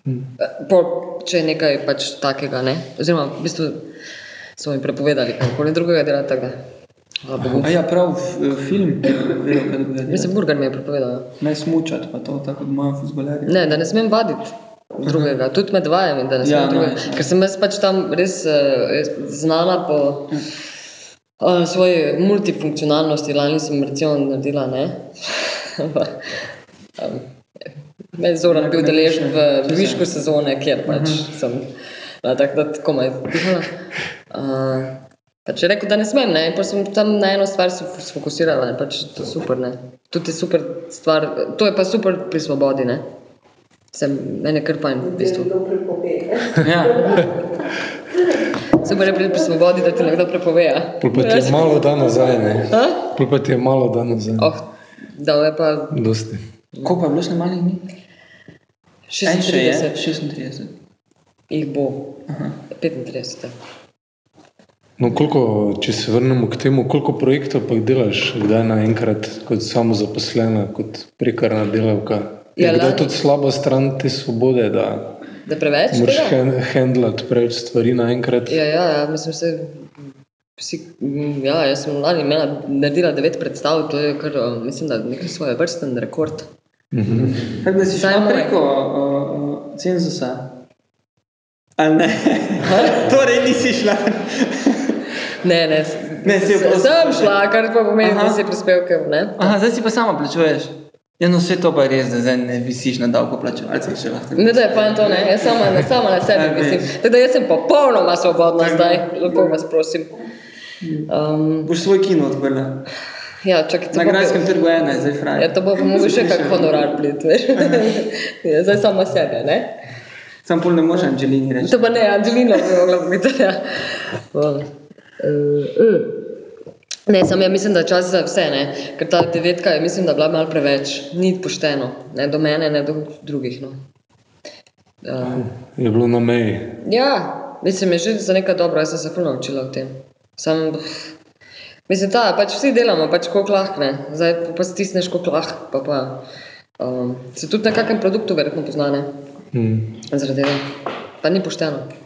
Eh, Pol, če je nekaj pač takega, ne. Oziroma, v bistvu so mi prepovedali, kako drugega dela tako. Bogu. A ja, prav, film, ki je dela. Mislim, burger mi je prepovedal. ja. Ne smučati, pa to tako kot moja fuzbalerja. Ne, da ne smem vaditi drugega, tudi med vajami, da ne smem Ja, ja, no, drugega. ja. Ker sem jaz pač tam res uh, znana po uh, svoji multifunkcionalnosti. Lani sem recimo naredila, ne. *laughs* um, Me je zoren bil deležen v višku sezone, kjer pač sem na tak da komaj dihala. *laughs* Uh, pač je rekel, da ne smem, ne, in sem tam na eno stvar se sfokusirala, ne, pač to je super, ne. Tudi je super stvar, to je pa super pri svobodi, ne. Sem, meni kar fajn, v bistvu. Ja. Super je pri, pri svobodi, da ti nekdo prepove. ja. Pol pa ti je malo da nazaj, ne? A? Pol pa ti je malo da nazaj. Oh, da je pa Dosti. Koliko pa je bilo dni? Še je, 36, 36. jih bo Aha. 35. No, koliko, če se vrnemo k temu, koliko projektov pa delaš, kdaj naenkrat kot samozaposlena, kot prekarna delavka? Je Ja, kdaj tudi slaba stran te svobode, da Da preveč moraš tega? hen- handlati preveč stvari naenkrat? Ja, ja, ja, mislim, se, vsi, mm, ja, jaz sem lani imela, naredila devet predstav, to je kar, eh, mislim, da nekaj svoje vrsten rekord. Tako da si Vsaj šla moj. preko uh, cenzusa. Ali ne? *laughs* torej nisi šla. Ne, ne, Ne, si jo se- prosto- sem šla, kar pa pomeni, da si prispevke, ne? Aha, zdaj si pa sama plačuješ. Ja, no vse to pa je res, da zdaj ne visiš na davkoplačevalcih še lahko. Ne, da je pa to, ne, jaz sama, na- sama na sebi Ja, mislim. Tako da jaz sem popolnoma svobodna zdaj, lepo vas prosim. Um, Boš svoj kino odprla. ja, to Na Gradskem trgu ena je zdaj fraj. Ja, to bo pa *laughs* mogoče še kak honorar plit, veš. Ja, zdaj sama sebe, ne? Sam pol ne moreš Angelini reči. To pa ne, Angelina bi mogla biti. Ja. Uh, uh. Ne, sam ja mislim, da je čas za vse, ne? ker ta devetka je, mislim, da bila malo preveč, ni pošteno, ne do mene, ne do drugih. No. Um, Je bilo na meji. ja, mislim, je že za nekaj dobro, jaz sem se ful naučila v tem. Sam, mislim, da pač vsi delamo, pač koliko lahko ne. Zdaj pa, pa stisneš koliko lahko, pa, pa um, se tudi na kakem produktu verjetno poznane. Mm. Zaradi tega. Pa ni pošteno.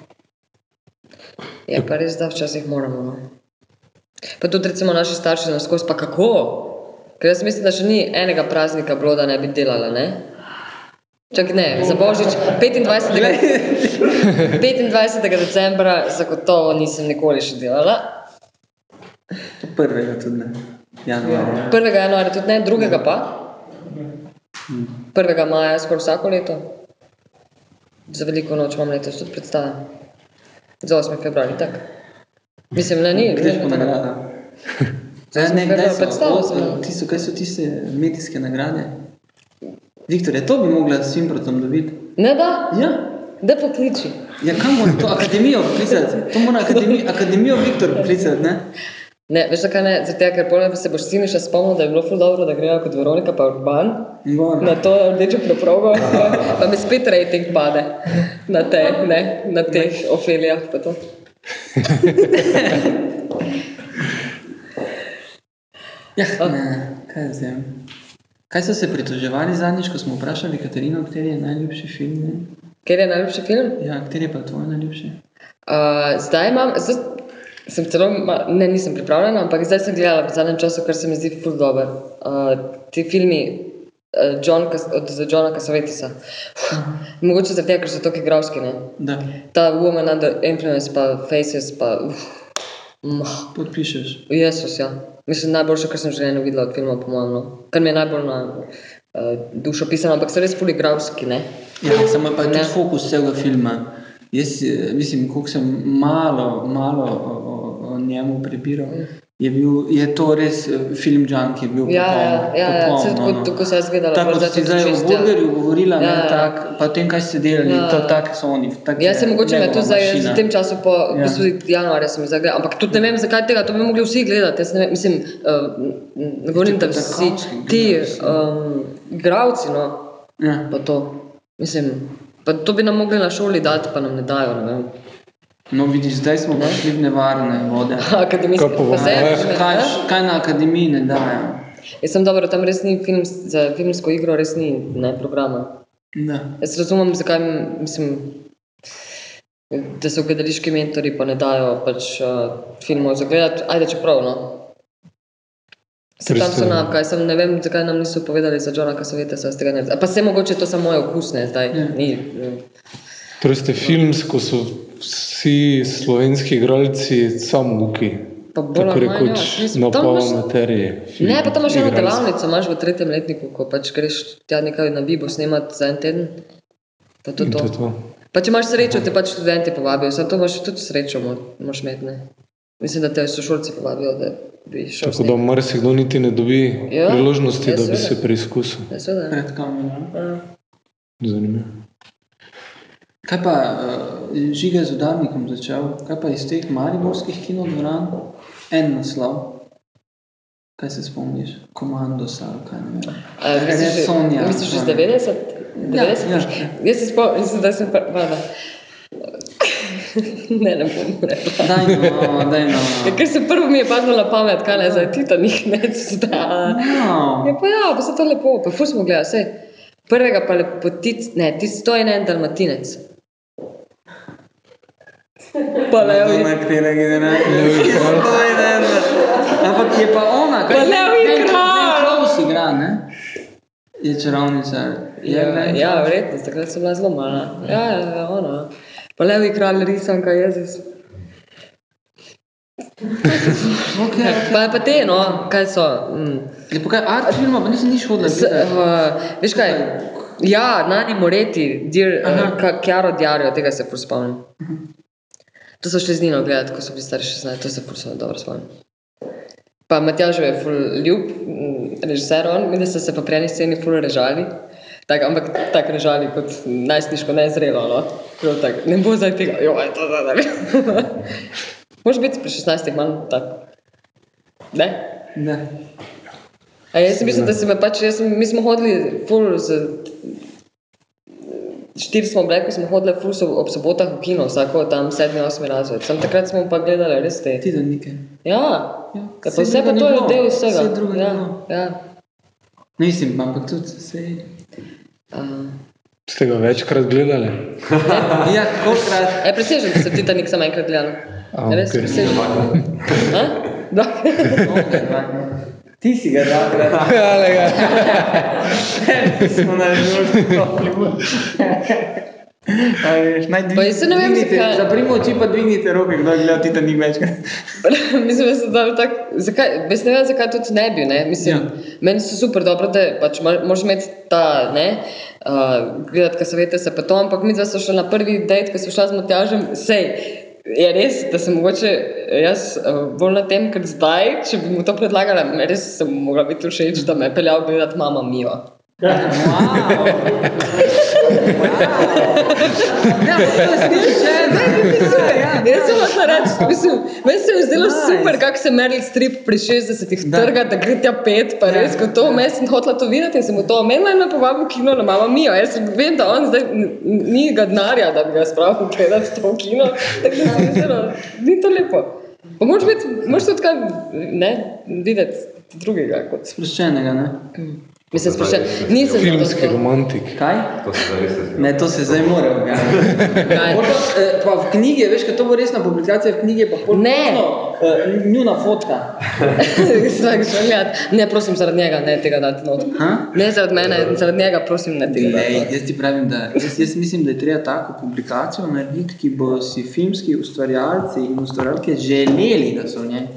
Je pa res, da včasih moramo. No. Pa tudi recimo naši starši nas skozi, pa kako? Ker jaz mislim, da še ni enega praznika bilo, da ne bi delala, ne? Čak ne, za Božič 25. 25. *laughs* decembra zagotovo nisem nikoli še delala. Prvega tudi ne. Januarja. 1. januarja tudi ne, 2. pa. 1. maja skoraj vsako leto. Za veliko noč imam letos tudi predstave. Za 8. februar, tak. Mislim, ne, ni. Greš po ne, nagrada. Zdaj Ne, smo kdaj so, smo. o, tisto, kaj so tiste medijske nagrade? Viktor, je to bi mogla s Simprotom dobiti? Ne da, Ja. da pokliči. Ja, kam mora to akademijo poklicati? To mora akademijo, akademijo Viktor poklicati, ne? Ne, veš zakaj ne? Zato, ker potem se boš sin še spomnil, da je bilo ful dobro, da grejo kot Veronika pa Urban Gor. na to rdečo preprogo, *laughs* pa mi spet rating pade na te, ne, na teh Ofelijah pa to. *laughs* Ja, ne, kaj zdaj? Kaj so se pritoževali zadnjič, ko smo vprašali Katarino, kateri je najljubši film? Ne? Ker je najljubši film? Ja, kateri je pa tvoj najljubši? Uh, zdaj imam, zdaj sem celo, ne, nisem pripravljena, ampak zdaj sem gledala v zadnjem času, kar se mi zdi ful dober. Uh, ti filmi uh, John, od Johna Casavetisa. Mogoče zaradi tega, ker so tako igravski, ne? Da, Ta Woman Under Influence, pa Faces, pa mah, podpišeš. Jezus, ja. Mislim, najboljše, kar sem že eno videla od filma, po mojem, no. kar mi je najbolj na uh, dušo pisano, ampak so res ful igravski, ne? Ja, samo pa Ne. fokus celega filma. Jaz eh, mislim, koliko sem malo, malo njemu prebiral, je, bil, je to res eh, film Junk, je bil Ja, ja, popoln, ja, ja. popoln, tako- no, no. tako sem jaz gledala, Tako kot zdaj si zdaj ja. burgerju govorila, Ja, ne, ja. tak, pa tem, kaj ste delali, Ja. to tak so oni. Tak Jaz sem je mogoče me to zdaj v tem času, po Ja. ja. januarja sem zagledala, ampak tudi ne vem, zakaj tega, to bi mogli vsi gledati. Jaz ne vem, mislim, uh, ne govorim, da vsi ti um, igravci, no, Ja. pa to, mislim, pa to bi nam mogli na šoli dati, pa nam ne dajo, ne vem. No, vidiš, zdaj smo prišli v nevarne vode. *laughs* Akademijski, Kaj ne, Kaj, ne? kaj na akademiji ne dajo? Jaz sem dobro, tam res ni film, za filmsko igro res ni ne, programa. Da. Jaz razumem, zakaj mislim, da so gledališki mentori pa ne dajo pač, uh, filmov za gledati, ajde čeprav. No. Se tam so nam, kaj sem, ne vem, zakaj nam niso povedali za Johna Casaveta, se tega ne A pa se mogoče to samo moje okusne zdaj. Ja. Ni, eh, Torej ste filmsko so vsi slovenski igralci samuki. Tako manj, rekoč ja. Na tam pol imaš- materije. Ne, pa tam imaš eno delavnico, imaš v tretjem letniku, ko pač greš tja nekaj na Bibo snemati za en teden. Pa to, to. to je to. Pa če imaš srečo, te pač študenti povabijo, zato imaš tudi srečo, mo- moraš imeti. Ne? Mislim, da te sošolci povabijo, da bi šel. Tako da marsikdo niti ne dobi Ja, priložnosti, ja, da bi se preizkusil. Ja, seveda. Ja. Zanimivo. Kaj pa uh, žiga z udarnikom začel? Kaj pa iz teh mariborskih kinodvoran? En naslov. Kaj se spomniš? Komandos ali kaj ne vem. A, Misliš, Ne, že- Sonja. misliš iz 90? 90? Ja, Ja, ja. Jaz se spomnim, da sem prva. *laughs* ne, ne bom rekla. Daj no, daj no. Ja, ker se prvo mi je padlo na pamet, kaj ne, zdaj Titanik, ne, sta. No. Ja, pa ja, pa se to lepo, pa fus smo gledali, vse. Prvega pa lepotic, ne, ti sto in en dalmatinec. Pa levi. Na katerega generacije? Ampak je pa ona, Pa Levi kralj! Klaus igra, ne? Je čarovnica. Je Ja, ja, verjetno, takrat sem bila zelo mala. Ja, ja, ja, ona. Pa levi kralj risanka, Jezus. Okay. Pa, pa te, no, kaj so. Mm. Je pa kaj art filma, pa nisem nič hodila. S, uh, veš kaj? Ja, Nani Moreti, dir, Aha. uh, Kjaro Diario, tega se spomnim. To so šli z Nino gledati, ko so bili stari 16, to se ful so dobro spomnim. Pa Matjaž je ful ljub, mm, režiser on, mi da so se pa pri eni sceni ful režali. Tak, ampak tako režali kot najstniško nezrelo, no. Prav Tak, ne bo zdaj tega, jo, je to zdaj. *laughs* Možeš biti pri 16 manj tak. Ne? Ne. A jaz mislim, da se me pač, jaz mi smo hodili ful z štiri smo bile, ko smo hodile ful so ob sobotah v kino, vsako tam sedmi, osmi razred. Sam takrat smo pa gledali res te. Titanic. Ja, Ja, ja saj pa vse pa to je del vsega. vse druga ni ja, ja. No, mislim, ampak tudi se. Uh, Ste ga večkrat gledali? *laughs* Ja, kolikrat. je presežen, da se Titanik samo enkrat gledal. Res okej. presežen. *laughs* *laughs* A? Da. Ti si ga. *laughs* Smo na žurki. Pa jaz se ne vem, zakaj. Zaprimo oči pa dvignite roke, kdo je gledal Titanic večkrat. *laughs* Mislim, da se da tak, zakaj, jaz ne vem, zakaj tudi ne bi, ne, mislim, Ja. meni so super dobro, da pač moraš imeti ta, ne, uh, gledati, kaj savete se pa to, ampak mi dva smo šli na prvi dejt, ko smo šla z Matjažem, sej, je res, da sem mogoče jaz uh, bolj na tem, ker zdaj, če bi mu to predlagala, me res sem mogla biti všeč, da me je peljal gledati mama Mio. *laughs* Ja, to je slišeno. Jaz sem lahko reči, mislim, meni se je zdelo Nice. super, kako se Meryl Streep pri 60-ih Da. trga, da gre tja pet, pa res, ko to vmes sem hotela to videti in sem mu to omenila in me povabil v kino na mama Mio. Jaz sem- vem, da on zdaj ni ga denarja, da bi ga spravil gledati to v kino, tako da se mi zdelo, ni to lepo. Pa moraš biti, moraš tudi kaj, ne, videti drugega kot. Sproščenega, ne? Mislim, sproščen, nisem Filmski to- romantik. Kaj? To se zdaj res. Ne, to se zdaj mora? Pol pa, v knjigi, veš, kaj to bo resna publikacija v knjigi, pa pol Ne. točno, eh, njuna fotka. *laughs* Ne, prosim, zaradi njega ne tega dati not. Ha? Ne zaradi mene, zaradi njega, prosim, ne tega dati. Not. jaz ti pravim, da jaz, jaz mislim, da je treba tako publikacijo narediti, ki bo si filmski ustvarjalci in ustvarjalke želeli, da so v njej.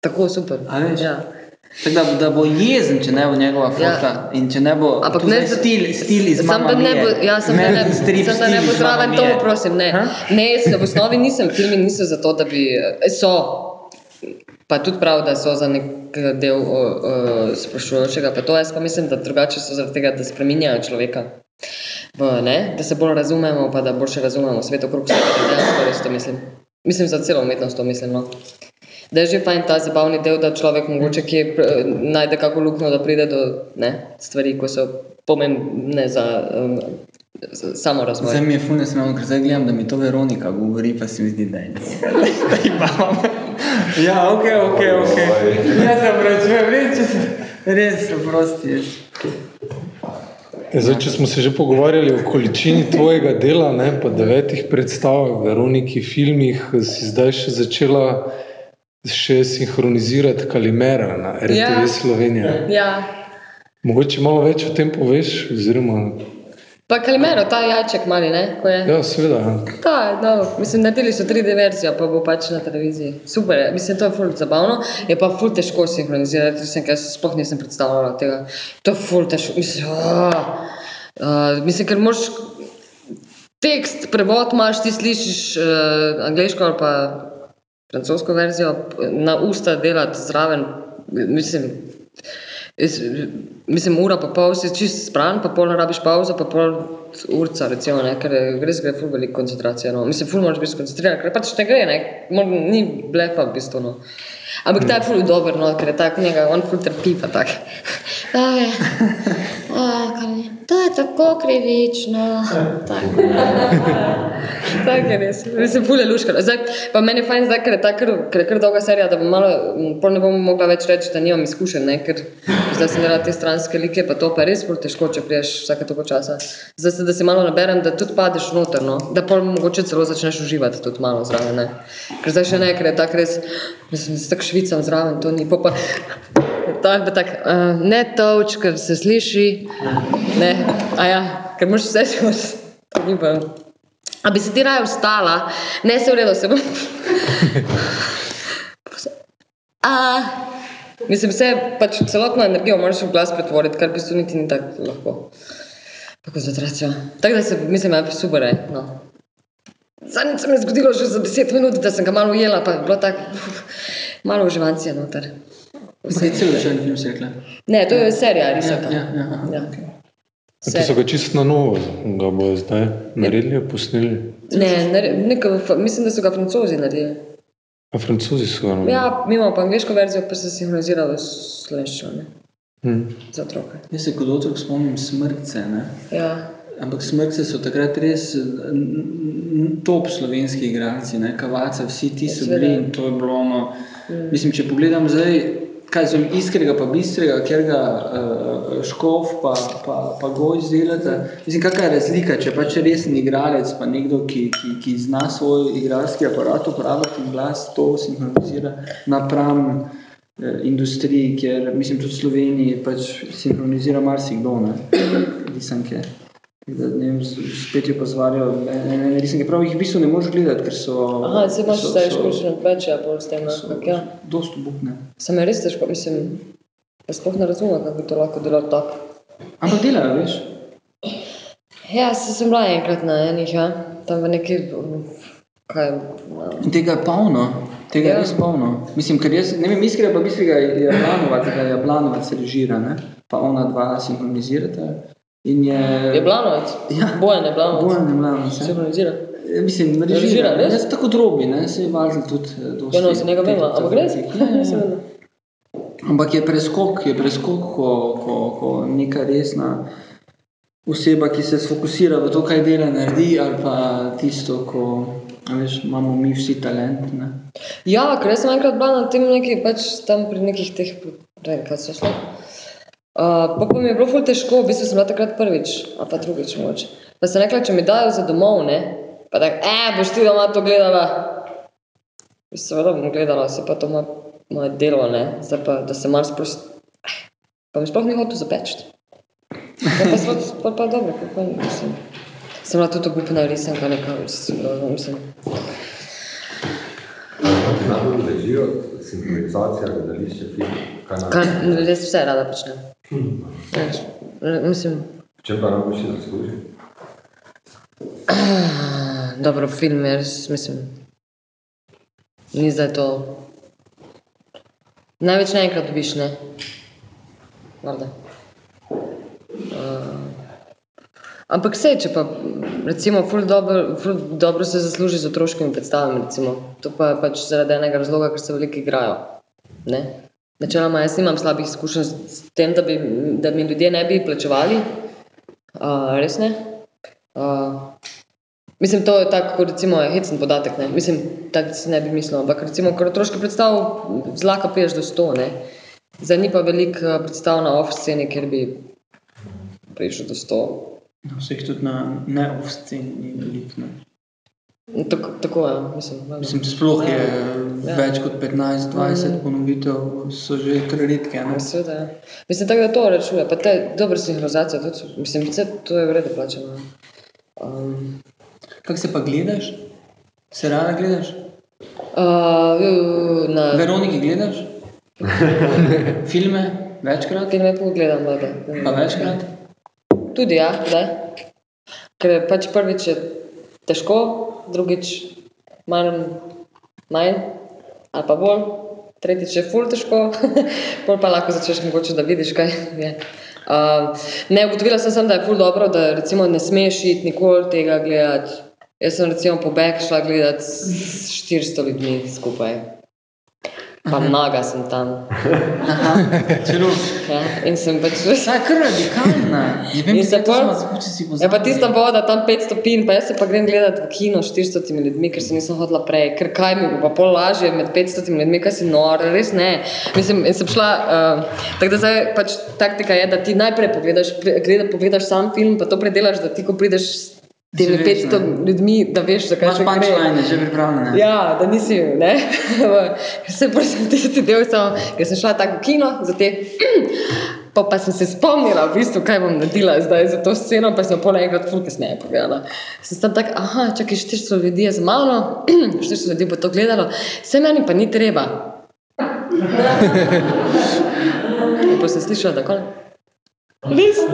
Tako super. A veš? Ja. Tako da, da bo jezen, če ne bo njegova Ja. fotka in če ne bo Ampak ne stil, stil iz Mamma ne bo, ja, sem Meryl ne, Streep sem da ne bo zraven to, prosim, ne. Ha? Ne, jaz v osnovi nisem, filmi niso zato, da bi, eh, so, pa tudi prav, da so za nek del o, o, sprašujočega, pa to jaz pa mislim, da drugače so zaradi tega, da spreminjajo človeka. V, ne, da se bolj razumemo, pa da boljše razumemo svet okrog sebe, da dejansko res to mislim. Mislim za celo umetnost to mislim. No. Da je že fajn ta zabavni del, da človek mogoče kje eh, najde kako luknjo, da pride do ne, stvari, ko so pomembne za um, samo razvoj. Zdaj mi je fulno smešno, ker zdaj gledam, da mi to Veronika govori, pa se mi zdi, da je imam. *laughs* Ja, ok, ok, ok. Jaz se obračujem, res, če se, res se prosti. Jaz. Ja, Zdaj, če smo se že pogovarjali o količini tvojega dela, ne, po devetih predstavah, Veroniki, filmih, si zdaj še začela še sinhronizirati Kalimera na RTV Ja. ja. Slovenija. Ja. Mogoče malo več o tem poveš? Oziroma, Pa Kalimero, ta jajček mali, ne? Ko je. ja, seveda. Ta, no, mislim, naredili so 3D verzijo, pa bo pač na televiziji. Super, je. mislim, to je ful zabavno, je pa ful težko sinhronizirati, mislim, ker sploh nisem predstavljala tega. To je ful težko, mislim, oh, uh, mislim ker moraš tekst, prevod imaš, ti slišiš uh, angliško ali pa francosko verzijo, na usta delati zraven, mislim, jaz, mislim, ura pa pol si čist spran, pa pol rabiš pauzo, pa pol urca, recimo, ne, ker je- res gre ful veliko koncentracije, no. mislim, ful moraš biti skoncentriran, ker pač ne gre, ne, Mor, ni blefa v bistvu, no. Ampak ta je ful dober, no, ker je tak njega, on ful trpi pa tak. To je, a, kar je, to je tako krivično. Tako. *laughs* Tako je res, ful je luškar. Zdaj, pa meni je fajn zdaj, ker je, ta, kar, ker je kar dolga serija, da bom malo, pol ne bom mogla več reči, da nimam izkušenj, ne, ker zdaj sem delala te stranske like, pa to pa res ful težko, če priješ vsake toliko časa. Zdaj se, da si malo naberem, da tudi padeš noter, no, da pol mogoče celo začneš uživati tudi malo zraven, ne. Ker zdaj še ne, ker je tak res, mislim, da se tako švicam zraven, to ni, pol pa Tak, pa tak, uh, ne toč, ker se sliši. Ne, a ja, ker moraš vse *laughs* skozi. To ni pa. A bi se ti raje vstala, ne se v redu, se bom. *laughs* A, mislim, vse, pač celotno energijo moraš v glas pretvoriti, kar v bistvu niti ni tako lahko. Pa koncentracijo. Tako da se, mislim, je super, je, no. Zadnjič se mi je zgodilo že za 10 minut, da sem ga malo ujela, pa je bilo tako, *laughs* malo uživancija noter. Vse je celo še film, si rekla. Ne, to je serija, risaka. Ja, ja, aha, Ja. okej. A To so ga čisto na novo, ga bojo zdaj naredili, posneli. Ne, ne, neko, mislim, da so ga francozi naredili. A francozi so ga naredili. Ja, mi imamo pa angliško verzijo, pa se sinhronizira v slovenščino, ne, Hm. za otroke. Jaz se kot otrok spomnim smrtce, ne? Ja. ampak smrkce so takrat res top slovenski igralci, ne, kavaca, vsi ti so Seveda. bili in to je bilo ono. Mislim, če pogledam zdaj, kaj sem iskrega, pa bistrega, ker ga uh, škof, pa, pa, pa goj izdelate. Mislim, kakšna je razlika, če pač resen igralec, pa nekdo, ki, ki, ki zna svoj igralski aparat uporabljati in glas to sinhronizira napram eh, industriji, kjer mislim tudi v Sloveniji pač sinhronizira marsikdo, ne, risanke. Tako Da, ne vem, spet jo pozvarijo, ne, ne, ne, risanke, prav jih v bistvu ne moreš gledati, ker so... Aha, se imaš zdaj več, ja, bolj s tem, ampak ja. Dost obupne. Sem je res težko, mislim, jaz sploh ne razumem, kako to lahko delal tako. Ampak delajo, veš. Ja, se sem bila enkrat na enih, ja, tam v neki, kaj, In tega je polno, tega je Ja. res polno. Mislim, ker jaz, ne vem, iskreno pa bistrega je Jablanovac, da je Jablanovac režira, ne? pa ona dva sinhronizirata. In je... je Blanovac, Ja. Bojan je Blanovac, Bojan Jablanovac, ja. sinhronizira. Mislim, Režira, režira, res tako drobi, ne, se je važno tudi dosti. Ja, no, za njega vem, teh- ampak res? Ja, ja, Nisem ja. Ampak je preskok, je preskok, ko, ko, ko neka resna oseba, ki se sfokusira v to, kaj dela, naredi, ali pa tisto, ko veš, imamo mi vsi talent. Ne? Ja, ker sem enkrat bila na tem neki, pač tam pri nekih teh, ne vem, kaj so šlo. Uh, pa, pa mi je bilo ful težko, v bistvu sem bila takrat prvič, ali pa drugič mogoče. Pa sem rekla, če mi dajo za domov, ne, pa tako, eh, boš ti doma to gledala. Seveda bom gledala, se pa to moje, moje delo, ne, zdaj pa, da se malo sprost... Pa mi sploh ni hotel zapeči. Ja, pa, pa, pa, pa dobro, pa, pa, mislim. Sem bila tudi obupna risanka, nekaj, mislim. Ti najbolj ležijo sinhronizacija, gledališče, film, kaj naj? Kaj, res vse rada počnem. Veš, Mislim, V čem pa najboljši zasluži? *clears throat* dobro, film je res, mislim, ni zdaj to. Največ naenkrat dobiš, ne? Morda. Uh, ampak vse, če pa recimo ful dobro, ful dobro se zasluži z otroškimi predstavami, recimo. to pa je pač zaradi enega razloga, ker se veliko igrajo. Ne? Načeloma jaz nimam slabih izkušenj s tem, da, bi, da mi ljudje ne bi plačevali, uh, res ne. Uh, Mislim, to je tako, kot recimo je hecen podatek, ne? mislim, tako si ne bi mislil, ampak recimo, ker otroški predstav zlaka priješ do 100, ne? Zdaj ni pa veliko eh, predstav na off sceni, kjer bi prišel do 100. No, vseh tudi na ne-off-sceni ni veliko. Tako, tako je, mislim. valjda. Mislim, sploh je Ja. ja. več kot 15-20 ponovitev, so že kar redke. Ne? Ja, Seveda, ja. Mislim, tako da to rečuje, pa te dobre sinhronizacije, tudi, mislim, vse to je v redu plačano. Um, Kako se pa gledaš? Se rada gledaš? uh, na Veroniki gledaš? *laughs* Filme? Večkrat? filme pogledam, da. Pa večkrat? Tudi ja, kdaj? Ker pač prvič je težko, drugič manj, manj ali pa bolj, tretjič je ful težko, *laughs* pol pa lahko začneš mogoče, da vidiš, kaj je. Uh, ne, ugotovila sem, sem, da je ful dobro, da recimo ne smeš iti nikoli tega gledati. Jaz sem recimo pobeg šla gledati s 400 ljudmi skupaj. Pa naga sem tam. Ja, in sem pač Ta je kar radikalna. Je vem, In se pol- mogoče si Ja, pa tista voda, tam 5 stopinj, pa jaz se pa grem gledati v kino s 400 ljudmi, ker se nisem hodila prej, ker kaj mi bo pa pol lažje med 500 ljudmi, kaj si nor, res ne. Mislim, in sem šla, uh, tako da zdaj pač taktika je, da ti najprej pogledaš, pre- gleda, pogledaš sam film, pa to predelaš, da ti, ko prideš temi Že veš, 500 ne. ljudmi, da veš, zakaj Imaš se gre. punčline že pripravljene. Ja, da nisi, ne. *laughs* Se pravi, sem tisti del samo, ker sem šla tako v kino za te. Pa, pa sem se spomnila, v bistvu, kaj bom naredila zdaj za to sceno, pa sem pol enkrat ful kasneje povedala. Sem tam tako, aha, čakaj, 400 ljudi je z mano, *clears throat* 400 ljudi bo to gledalo, vse meni pa ni treba. *laughs* In pa sem slišala, da kon. Res? *laughs*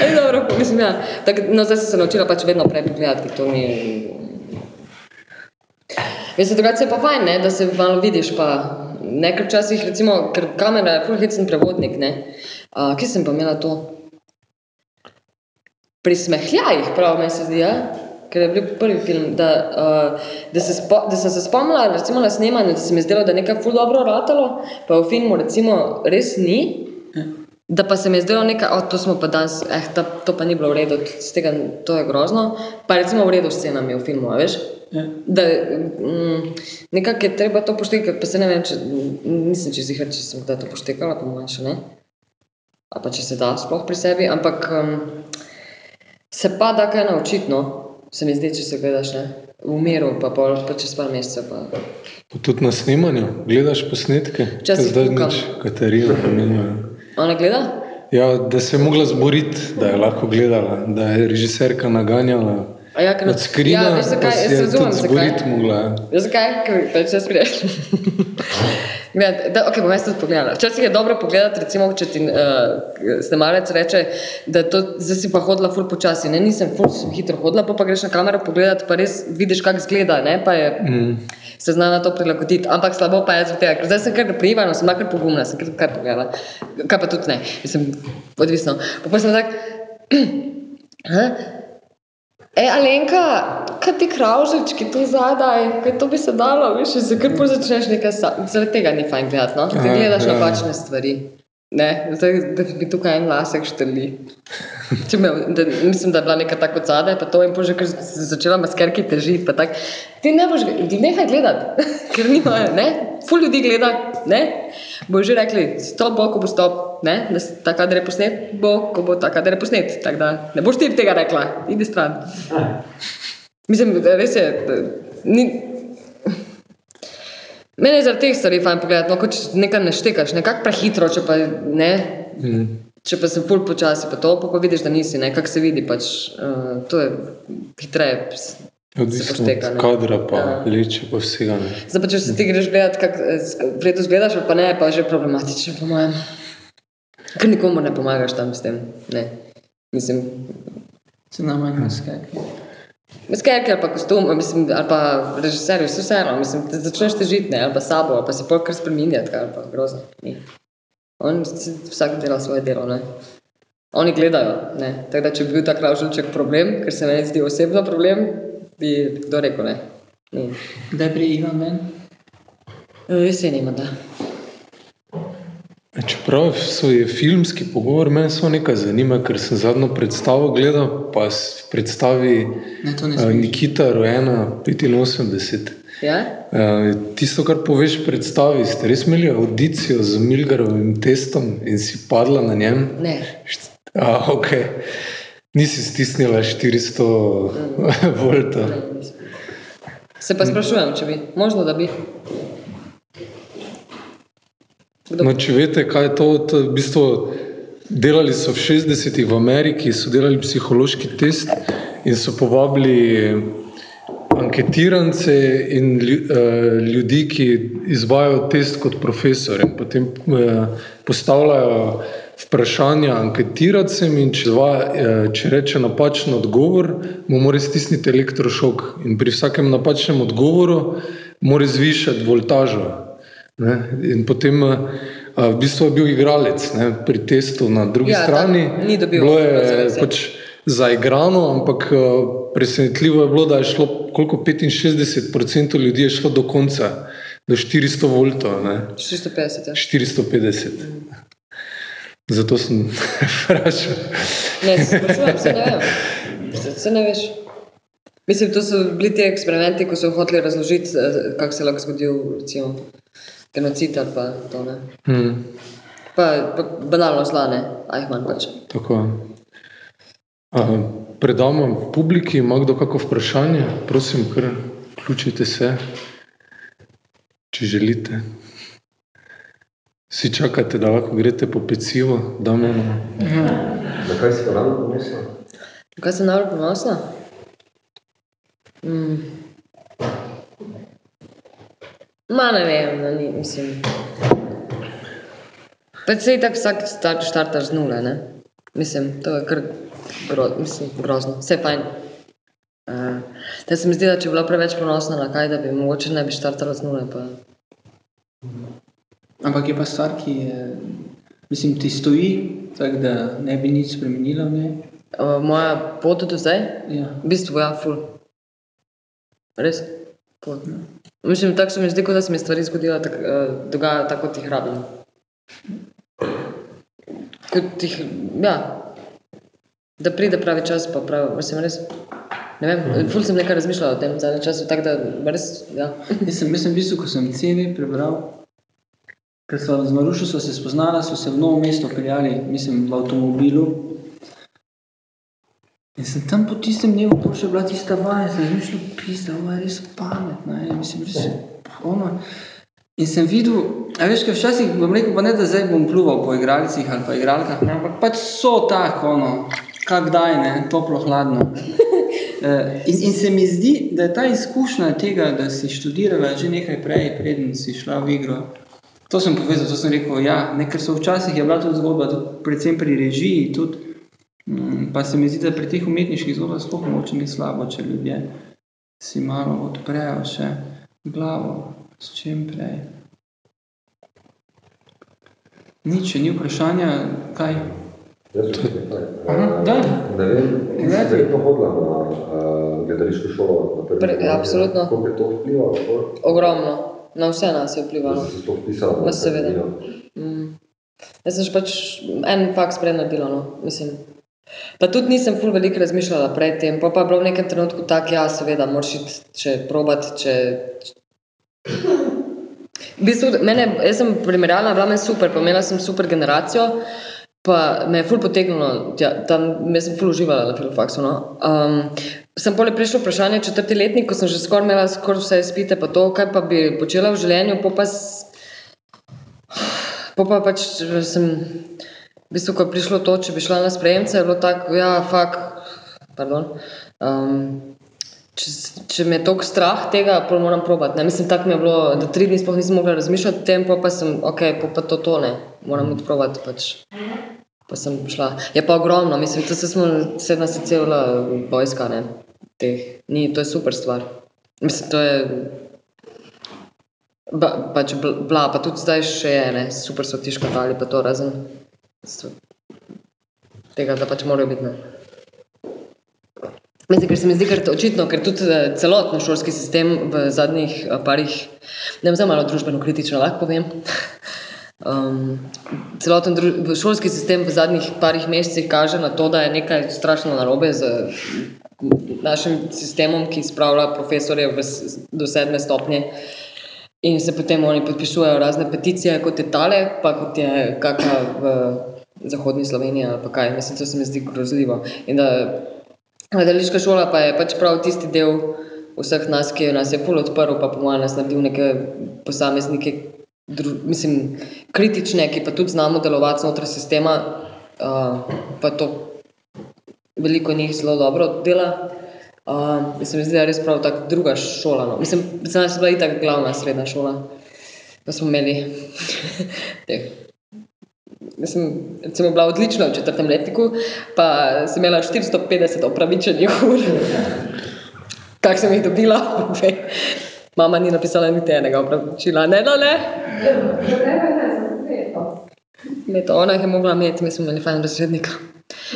Ej, dobro, mislim, ja. Tak, no, zdaj sem se naučila pač vedno prej pogledati, to ni... Se drugače je pa fajn, ne, da se malo vidiš, pa ne, ker včasih, recimo, ker kamera je ful hecen prevodnik, ne. Uh, kje sem pa imela to? Pri smehljajih, prav meni se zdi, ja? ker je bil prvi film, da, uh, da, se spo, da sem se spomnila recimo na snemanju, da se mi je zdelo, da je nekaj ful dobro ratalo, pa v filmu recimo res ni. Da pa se mi je zdelo nekaj, oh, to smo pa danes, eh, ta, to pa ni bilo v redu, tega, to je grozno. Pa recimo v redu s scenami v filmu, veš. Ja. Da, mm, nekako je treba to poštekati, pa se ne vem, če, nisem čez jih, če sem kdaj to poštekala, po mojem še ne. A pa če se da sploh pri sebi, ampak um, se pa da kaj naučiti, no. Se mi zdi, če se gledaš, ne. V miru, pa, pol, pa čez par mesecev. Pa. Pa tudi na snemanju, gledaš posnetke? Včasih Zdaj nič, Katarina pomenila. Ona gleda? Ja, da se je mogla zboriti, da je lahko gledala, da je režiserka naganjala A ja, ker od skrina, ja, veš zakaj, pa si jaz je razumem, tudi zakaj. zboriti mogla. Veš zakaj? Ker pač jaz prideš. Gled, da, ok, bom jaz tudi pogledala. Včasih je dobro pogledati, recimo, če ti uh, snemalec reče, da to, zdaj si pa hodila ful počasi. Ne, nisem ful sem hitro hodila, pa, pa greš na kamero pogledati, pa res vidiš, kako zgleda, ne, pa je, Mm. Se zna na to prilagoditi. Ampak slabo pa je zaradi tega, ker zdaj sem kar privana, sem kar pogumna, sem kar, kar pogledala. Kaj pa tudi ne, mislim, odvisno. Pa, pa sem tak, *clears throat* "Hä? E, Alenka, kaj ti kravžečki tu zadaj, kaj to bi se dalo, veš, kar pol začneš nekaj. Zaradi tega ni fajn gledati, no? Ker Aha, gledaš ja. napačne stvari. Ne, zdaj, da bi tukaj en lasek štrli. Če me, da, mislim, da je bila neka tako zadaj, pa to in pa že kar z- začela maskerki težiti, pa tak. Ti ne boš, gl- nehaj gledati, *laughs* ker nima, ne, ful ljudi gleda, ne. Bojo že rekli, stop bo, ko bo stop, ne, da se ta kader je posnet, bo, ko bo ta kader je posnet, tako da ne boš ti tega rekla, idi stran. *laughs* Mislim, res je, ni, Mene je zaradi teh stvari fajn pogledati, no, kot če nekaj ne štekaš, nekako prehitro, če pa ne, Mm. če pa sem ful počasi, pa to, pa ko vidiš, da nisi, ne, kako se vidi, pač uh, to je hitreje. Odvisno od kadra, pa Ja. leče, pa vsega. Ne. Zdaj pa če se ti greš gledati, kako letos gledaš, ali pa ne, pa je že problematično, po mojem. Ker nikomu ne pomagaš tam s tem, ne. Mislim, Se nama in maskaki. Maskerke ali pa kostum, mislim, ali pa režiserji, vse vseeno, mislim, da začneš težiti, ali pa sabo, ali pa si pol kar spreminjati, ali pa grozno. Ni. On vsak dela svoje delo, ne. Oni gledajo, ne. Tako da, če bi bil ta kravžulček problem, ker se meni zdi osebno problem, bi kdo rekel, ne. Ni. Kdaj pri Ivan ven? E, Jeseni da. Čeprav so je filmski pogovor, meni samo nekaj zanima, ker sem zadnjo predstavo gledal, pa s predstavi Ne, ne smeš. Nikita rojena 85. Ja? Uh, tisto, kar poveš v predstavi, ste res imeli audicijo z Milgarovim testom in si padla na njem? Ne. A, ok. Nisi stisnila 400 *laughs* volta. ne nisem. Se pa sprašujem, če bi. Možno, da bi. No, če veste, kaj je to, to v bistvu delali so v 60-ih v Ameriki, so delali psihološki test in so povabili anketirance in eh, ljudi, ki izvajo test kot profesor in potem eh, postavljajo vprašanja anketirancem in če, dva, eh, če reče napačen odgovor, mu mora stisniti elektrošok in pri vsakem napačnem odgovoru mora zvišati voltažo. Ne? In potem a, v bistvu je bil igralec ne? pri testu na drugi Ja, strani. tam ni dobil bilo je pač zaigrano, ampak a, presenetljivo je bilo, da je šlo koliko 65% ljudi je šlo do konca, do 400 voltov, ne? 450. Ja. 450. Zato sem *laughs* vprašal. Ne, se sprašujem, se ne vem. Se, se ne veš. Mislim, to so bili ti eksperimenti, ko so hoteli razložiti, eh, kako se lahko zgodil, recimo, genocid ali pa to ne. Hmm, Pa, pa banalno zlane, ajhman pač. tako. A, predamo publiki, ima kdo kako vprašanje? Prosim, kar vključite se, če želite. Vsi čakate, da lahko greste po pecivo, Damjano. Na kaj si pa ravno pomislil? Kaj sem najbolj ponosna? Mm. Ma ne vem, no, ni, mislim. Pač sej tako vsak start, štartaš z nule, ne? Mislim, to je kar gro, mislim, grozno, vse je fajn. Uh, da se mi zdi, da če bi bila preveč ponosna na kaj, da bi mogoče ne bi štartala z nule. Pa. Ampak je pa stvar, ki je, mislim, ti stoji, tako da ne bi nič spremenila v njej. Uh, moja pot do zdaj, Ja. v bistvu, ja, ful. Res? Ful. Mislim, tako se mi zdi, kot da se mi stvari zgodijo, tak, uh, dogajajo tako, kot jih rabim. Kot jih, ja, da pride pravi čas, pa pravi, mislim, res. Ne vem, ful sem nekaj razmišljala o tem zadnjem času, tako da res, ja. Jaz sem, jaz sem v bistvu, ko sem CV prebral, ker sva z Marušo sva se spoznala, so se v novo mesto peljali, mislim, v avtomobilu. In sem tam po tistem dnevu, še bila tista vaja, sem razmišljal, pizda, ova je res pametna, je, mislim, res, ona. In sem videl, a veš, kaj včasih bom rekel, pa ne, da zdaj bom pluval po igralcih ali pa igralkah, ne, ampak pač so tako, ono, kak daj, ne, toplo, hladno. *laughs* Eh, In, in se mi zdi, da je ta izkušnja tega, da si študirala že nekaj prej, preden si šla v igro, to sem povedal, to sem rekel, ja, ne, ker so včasih je bila tudi zgodba, tudi, predvsem pri režiji, tudi, pa se mi zdi, da pri teh umetniških zgodbah sploh mogoče ni slabo, če ljudje si malo odprejo še glavo, s čim prej. Nič, če ni vprašanja, kaj? Jaz sem nekaj. Aha, daj. Ne vem, ti si verjetno hodila na uh, gledališko šolo na prvi Pre- gimnaziji. absolutno. Koliko je to vplivalo? Ogromno. Na vse nas je Da vplivalo. si se to vpisala? Ma seveda. Mm. Jaz sem že pač en faks prej naredila, no, mislim. Pa tudi nisem ful veliko razmišljala pred tem, pa pa je bilo v nekem trenutku tako, ja, seveda, moraš iti, če probati, če... V bistvu, mene, jaz sem primerjalna, bila je super, pa imela sem super generacijo, pa me je ful potegnilo, tja, tam, jaz sem ful uživala na filofaksu, no. Um, sem pole prišlo vprašanje četrti letnik, ko sem že skoraj imela skoraj vse izpite, pa to, kaj pa bi počela v življenju, pa s- Po pa pač sem, v bistvu, ko je prišlo to, če bi šla na sprejemce, je bilo tako, ja, fak, pardon, um, če, če me je toliko strah tega, pol moram probati. Ne? Mislim, tako mi je bilo, da tri dni sploh nisem mogla razmišljati o tem, pol pa sem, ok, pol pa to tone, moram iti probati pač. Pa sem šla. Je pa ogromno, mislim, to se smo, se nas je cela vojska, ne, teh, ni, to je super stvar. Mislim, to je, Ba, pač bila, pa tudi zdaj še je, ne, super so ti škatali, pa to razen tega, da pač morajo biti. Mislim, ker se mi zdi, ker očitno, ker tudi eh, celotno šolski sistem v zadnjih eh, parih, ne vem, malo družbeno kritično lahko povem, *laughs* um, celoten dru, v šolski sistem v zadnjih parih mesecih kaže na to, da je nekaj strašno narobe z našim sistemom, ki spravlja profesorje v, do sedme stopnje in se potem oni podpisujejo razne peticije, kot je tale, pa kot je kakšna v zahodni Sloveniji ali pa kaj. Mislim, to se mi zdi grozljivo. In da gledališka šola pa je pač prav tisti del vseh nas, ki nas je pol odprl, pa po mojem nas naredil neke posameznike, dru, mislim, kritične, ki pa tudi znamo delovati znotraj sistema, uh, pa to veliko njih zelo dobro dela. Uh, se mi zdi, da je res prav tako druga šola. No. Mislim, za nas je bila itak glavna srednja šola, pa smo imeli *laughs* teh. Jaz sem recimo bila odlična v četrtem letniku, pa sem imela 450 opravičenih ur. *laughs* Kak sem jih dobila? Mama ni napisala niti enega opravičila. Ne, no, ne. Leto, ona jih je mogla imeti, mi smo imeli fajn razrednika,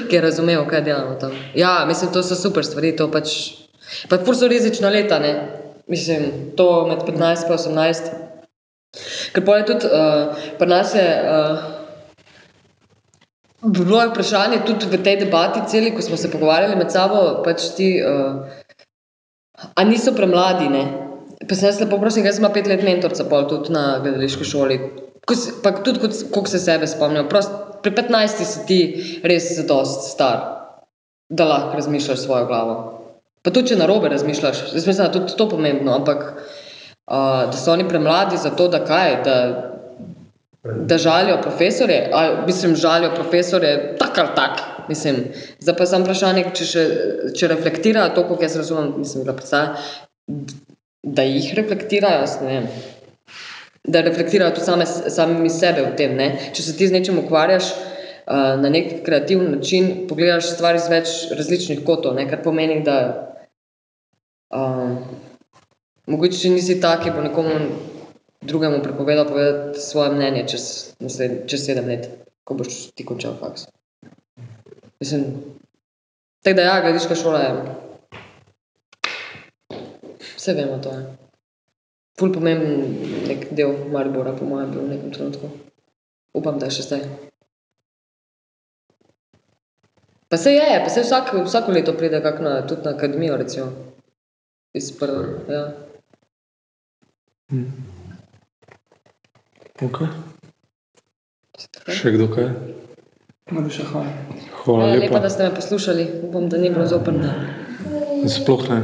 ki je razumel, kaj delamo tam. Ja, mislim, to so super stvari, to pač. Pa fur so rizična leta, ne. Mislim, to med 15 in 18. Ker pa je tudi, uh, pri nas je. Uh, Bilo je vprašanje tudi v tej debati, celi, ko smo se pogovarjali med sabo, pač ti, uh, a niso premladi, ne? Pa sem jaz lepo prosim, jaz sem pet let mentorca pol tudi na gledališki šoli. Ko pa tudi, koliko se sebe spomnim. Prost, pri 15 si ti res dost star, da lahko razmišljaš svojo glavo. Pa tudi, če narobe razmišljaš, jaz mislim, da je tudi to pomembno, ampak uh, da so oni premladi za to, da kaj, da da žalijo profesorje, ali mislim, žalijo profesorje tak ali tak. Mislim, zdaj pa samo vprašanje, če, še, če reflektirajo to, kot jaz razumem, mislim, da predstavlja, da jih reflektirajo, ne vem. Da reflektirajo tudi same, samimi sebe v tem. Ne? Če se ti z nečim ukvarjaš uh, na nek kreativen način, pogledaš stvari z več različnih kotov, ne? kar pomeni, da um, mogoče če nisi tak, ki bo nekomu drugemu prepovedal povedati svoje mnenje čez, nasled, čez sedem let, ko boš ti končal faks. Mislim, tako da ja, gledališka šola je. Vse vemo, to je. Ful pomemben nek del Maribora, po mojem, bil v nekem trenutku. Upam, da je še zdaj. Pa se je, pa se vsak, vsako leto pride kak na, tudi na akademijo, recimo. Iz prve, ja. Okay. Še kdo kaj? Maruša, hvala. Hvala Ja, lepa, lepa. da ste me poslušali. Upam, da ni bilo zoprno. Sploh ne.